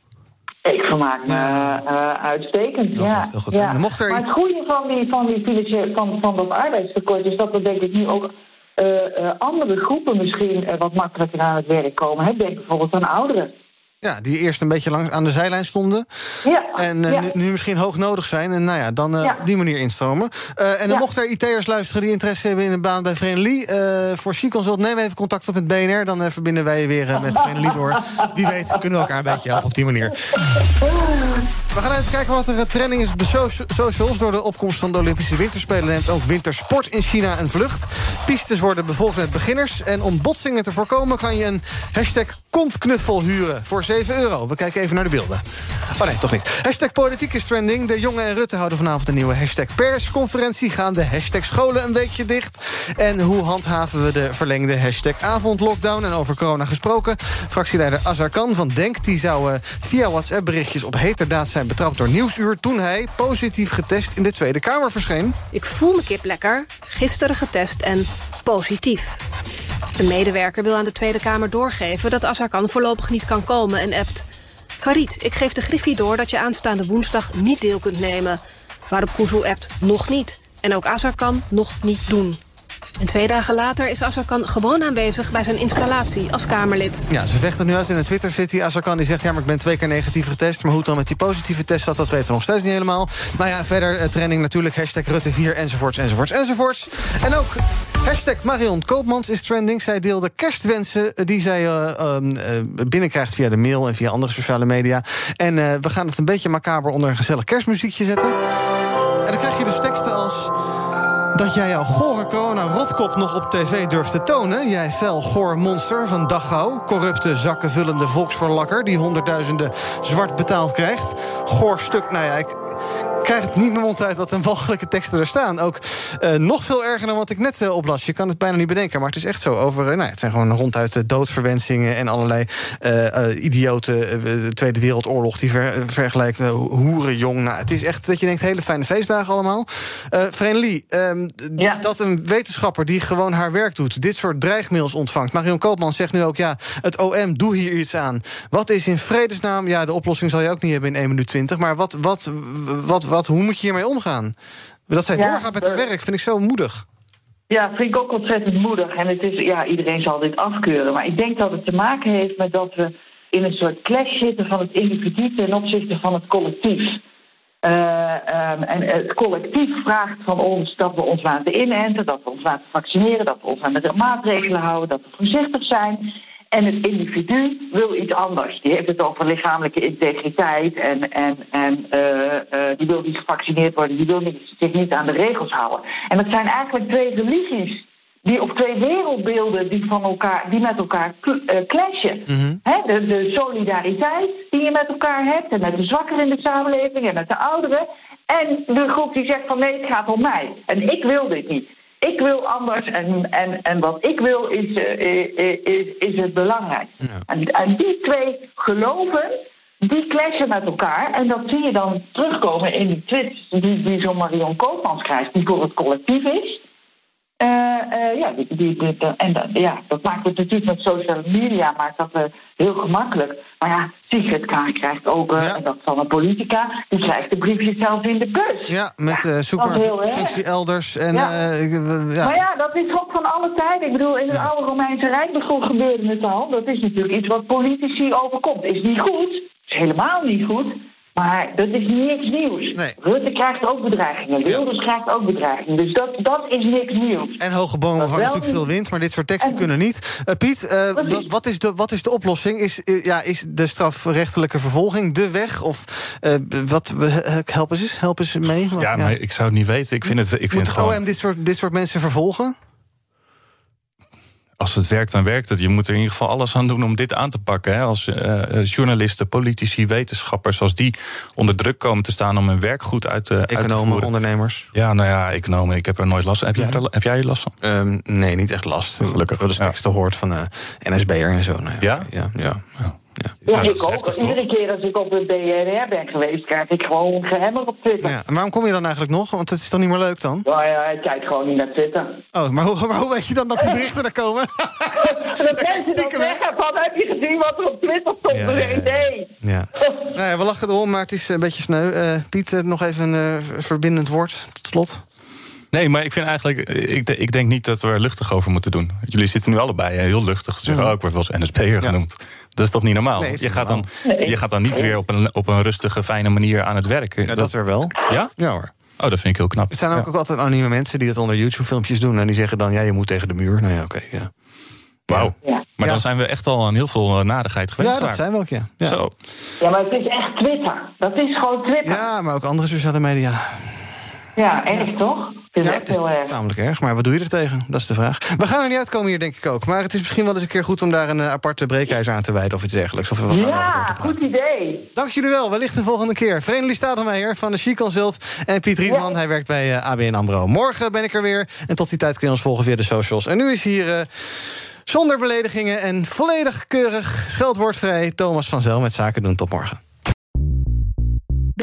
Ik vermaak me uh, uitstekend, ja.
Goed,
ja.
Mocht er...
Maar het goede van, die, van, die van, van dat arbeidstekort is dat we denk ik nu ook uh, uh, andere groepen misschien wat makkelijker aan het werk komen. Hè? Denk bijvoorbeeld aan ouderen.
Ja, die eerst een beetje langs aan de zijlijn stonden.
Ja.
En uh,
ja.
nu, nu, misschien hoog nodig zijn. En nou ja, dan uh, ja. op die manier instromen. Uh, en dan ja. mochten er IT'ers luisteren die interesse hebben in een baan bij Vrenelie. voor She-Consult nemen we even contact op met BNR. Dan verbinden wij je weer met Vrenelie door. Wie weet kunnen we elkaar een beetje helpen op die manier. We gaan even kijken wat er trending is op de socials. Door de opkomst van de Olympische Winterspelen neemt ook wintersport in China een vlucht. Pistes worden bevolkt met beginners. En om botsingen te voorkomen kan je een hashtag kontknuffel huren voor 7 euro. We kijken even naar de beelden. Oh nee, toch niet. Hashtag politiek is trending. De Jonge en Rutte houden vanavond een nieuwe hashtag persconferentie. Gaan de hashtag scholen een weekje dicht? En hoe handhaven we de verlengde hashtag avondlockdown? En over corona gesproken. Fractieleider Azarkan van Denk... die zou uh, via WhatsApp-berichtjes op heterdaad zijn betrapt door Nieuwsuur... toen hij positief getest in de Tweede Kamer verscheen.
Ik voel me kip lekker. Gisteren getest en positief. De medewerker wil aan de Tweede Kamer doorgeven dat Azarkan voorlopig niet kan komen en appt. Farid, ik geef de Griffie door dat je aanstaande woensdag niet deel kunt nemen. Waarop Kuzu appt nog niet. En ook Azarkan nog niet doen. En twee dagen later is Azarkan gewoon aanwezig bij zijn installatie als Kamerlid.
Ja, ze vechten nu uit in een Twitter-city. Azarkan die zegt, ja, maar ik ben twee keer negatief getest. Maar hoe het dan met die positieve test zat, dat weten we nog steeds niet helemaal. Maar ja, verder trending natuurlijk, hashtag Rutte4, enzovoorts, enzovoorts, enzovoorts. En ook hashtag Marion Koopmans is trending. Zij deelde kerstwensen die zij uh, uh, binnenkrijgt via de mail en via andere sociale media. En we gaan het een beetje macaber onder een gezellig kerstmuziekje zetten. En dan krijg je dus teksten als dat jij jouw gore nog op tv durft te tonen. Jij fel goor monster van Dachau. Corrupte, zakkenvullende volksverlakker... die honderdduizenden zwart betaald krijgt. Goor stuk, nou ja, ik krijg het niet mijn mond uit wat een walgelijke teksten er staan. Ook uh, nog veel erger dan wat ik net uh, oplas. Je kan het bijna niet bedenken, maar het is echt zo. Over, uh, nou, het zijn gewoon ronduit doodverwensingen... en allerlei idioten Tweede Wereldoorlog... die ver, vergelijkt hoerenjong. Nou, het is echt dat je denkt, hele fijne feestdagen allemaal. Uh, um, ja. dat een wetenschapper die gewoon haar werk doet... dit soort dreigmails ontvangt. Marion Koopman zegt nu ook, ja, het OM, doe hier iets aan. Wat is in vredesnaam... ja, de oplossing zal je ook niet hebben in 1 minuut 20... maar wat, wat, wat, wat, hoe moet je hiermee omgaan? Dat zij ja, doorgaat met haar werk, vind ik zo moedig.
Ja, vind ik ook ontzettend moedig. En het is, ja, iedereen zal dit afkeuren. Maar ik denk dat het te maken heeft met dat we in een soort clash zitten van het individu ten opzichte van het collectief. Uh, um, en het collectief vraagt van ons dat we ons laten inenten, dat we ons laten vaccineren, dat we ons aan de maatregelen houden, dat we voorzichtig zijn. En het individu wil iets anders. Die heeft het over lichamelijke integriteit en, en, en uh, uh, die wil niet gevaccineerd worden, die wil niet, zich niet aan de regels houden. En dat zijn eigenlijk twee religies die op twee wereldbeelden die, van elkaar, die met elkaar uh, clashen. He, de, de, solidariteit die je met elkaar hebt... en met de zwakkeren in de samenleving en met de ouderen... en de groep die zegt van nee, het gaat om mij. En ik wil dit niet. Ik wil anders en, en, en wat ik wil is, uh, is, is het belangrijk. Ja. En, en die twee geloven die clashen met elkaar. En dat zie je dan terugkomen in die tweets die, die zo'n Marion Koopmans krijgt... die voor het collectief is... Uh, ja, die, die, die, en dat, ja, dat maakt het natuurlijk met social media maakt dat, uh, heel gemakkelijk. Maar ja, Sigrid Kaag krijgt ook, en dat van een politica, die krijgt de briefje zelf in de bus.
Ja, met ja, zoekfunctie elders. En,
ja. ja. Maar ja, dat is ook van alle tijden. Ik bedoel, in het oude Romeinse Rijk begon gebeurde het al. Dat is natuurlijk iets wat politici overkomt. Is niet goed, is helemaal niet goed. Maar dat is niks nieuws.
Nee.
Rutte krijgt ook bedreigingen. Wilders krijgt ook bedreigingen. Dus dat, dat is niks nieuws.
En hoge bomen vangen natuurlijk veel wind, maar dit soort teksten kunnen niet. Uh, Piet, uh, wat, wat, is de, wat is de oplossing? Is, uh, ja, is de strafrechtelijke vervolging de weg? Of wat, help eens, help eens mee. Wat,
ja, maar ik zou het niet weten. Ik vind het, ik vind
Moet
het gewoon...
OM dit soort, dit soort mensen vervolgen?
Als het werkt, dan werkt het. Je moet er in ieder geval alles aan doen om dit aan te pakken. Hè. Als uh, journalisten, politici, wetenschappers, als die onder druk komen te staan om hun werk goed uit,
Economen,
uit te voeren.
ondernemers.
Ja, nou ja, economen. Ik heb er nooit last van. Heb, jij, er, heb jij last van?
Um, nee, niet echt last. Gelukkig. wel eens teksten ja. hoort van uh, NSB'er en zo. Nou ja,
ja?
Ja, ja. Ja.
Ja, ja ik ook. Heftig, Iedere keer als ik op de BNR ben geweest, krijg ik gewoon gehemmerd op Twitter.
Ja, en waarom kom je dan eigenlijk nog? Want het is toch niet meer leuk dan?
Nou ja, ik kijk gewoon niet naar Twitter.
Oh, maar hoe, maar hoe weet je dan dat die berichten er komen?
dat mensen dan zeggen van, heb je gezien wat er op Twitter stond? Ja, ja, ja. Nee.
Ja. nou ja, we lachen erom, maar het is een beetje sneu. Uh, Piet, uh, nog even een uh, verbindend woord tot slot.
Nee, maar ik vind eigenlijk, ik, ik, denk niet dat we er luchtig over moeten doen. Jullie zitten nu allebei heel luchtig te zeggen, mm. oh, ik word wel eens NSP'er genoemd. Dat is toch niet normaal?
Nee,
je, gaat
normaal.
Dan, nee. je gaat dan niet weer op een, op een rustige, fijne manier aan het werk.
Ja, dat, dat er wel.
Ja?
Ja hoor.
Oh, dat vind ik heel knap.
Er zijn ook,
ja.
ook altijd anonieme mensen die dat onder YouTube-filmpjes doen. En die zeggen dan, ja, je moet tegen de muur. Nou ja, oké, okay, ja.
Wauw. Ja. Maar ja. dan zijn we echt al aan heel veel nadigheid geweest.
Ja, dat zijn we ook, ja.
ja. Zo.
Ja, maar het is echt Twitter. Dat is gewoon Twitter.
Ja, maar ook andere sociale media.
Ja, erg toch?
Ja, het is tamelijk erg, maar wat doe je er tegen? Dat is de vraag. We gaan er niet uitkomen hier, denk ik ook. Maar het is misschien wel eens een keer goed om daar een uh, aparte breekijzer aan te wijden... of iets dergelijks. Of wat
ja, goed idee.
Dank jullie wel, wellicht de volgende keer. Vreemdelie Stadelmeijer van de Chic Consult en Piet Rietman. Ja. Hij werkt bij uh, ABN AMRO. Morgen ben ik er weer en tot die tijd kun je ons volgen via de socials. En nu is hier... Uh, zonder beledigingen en volledig keurig scheldwoordvrij... Thomas van Zel met Zaken doen. Tot morgen.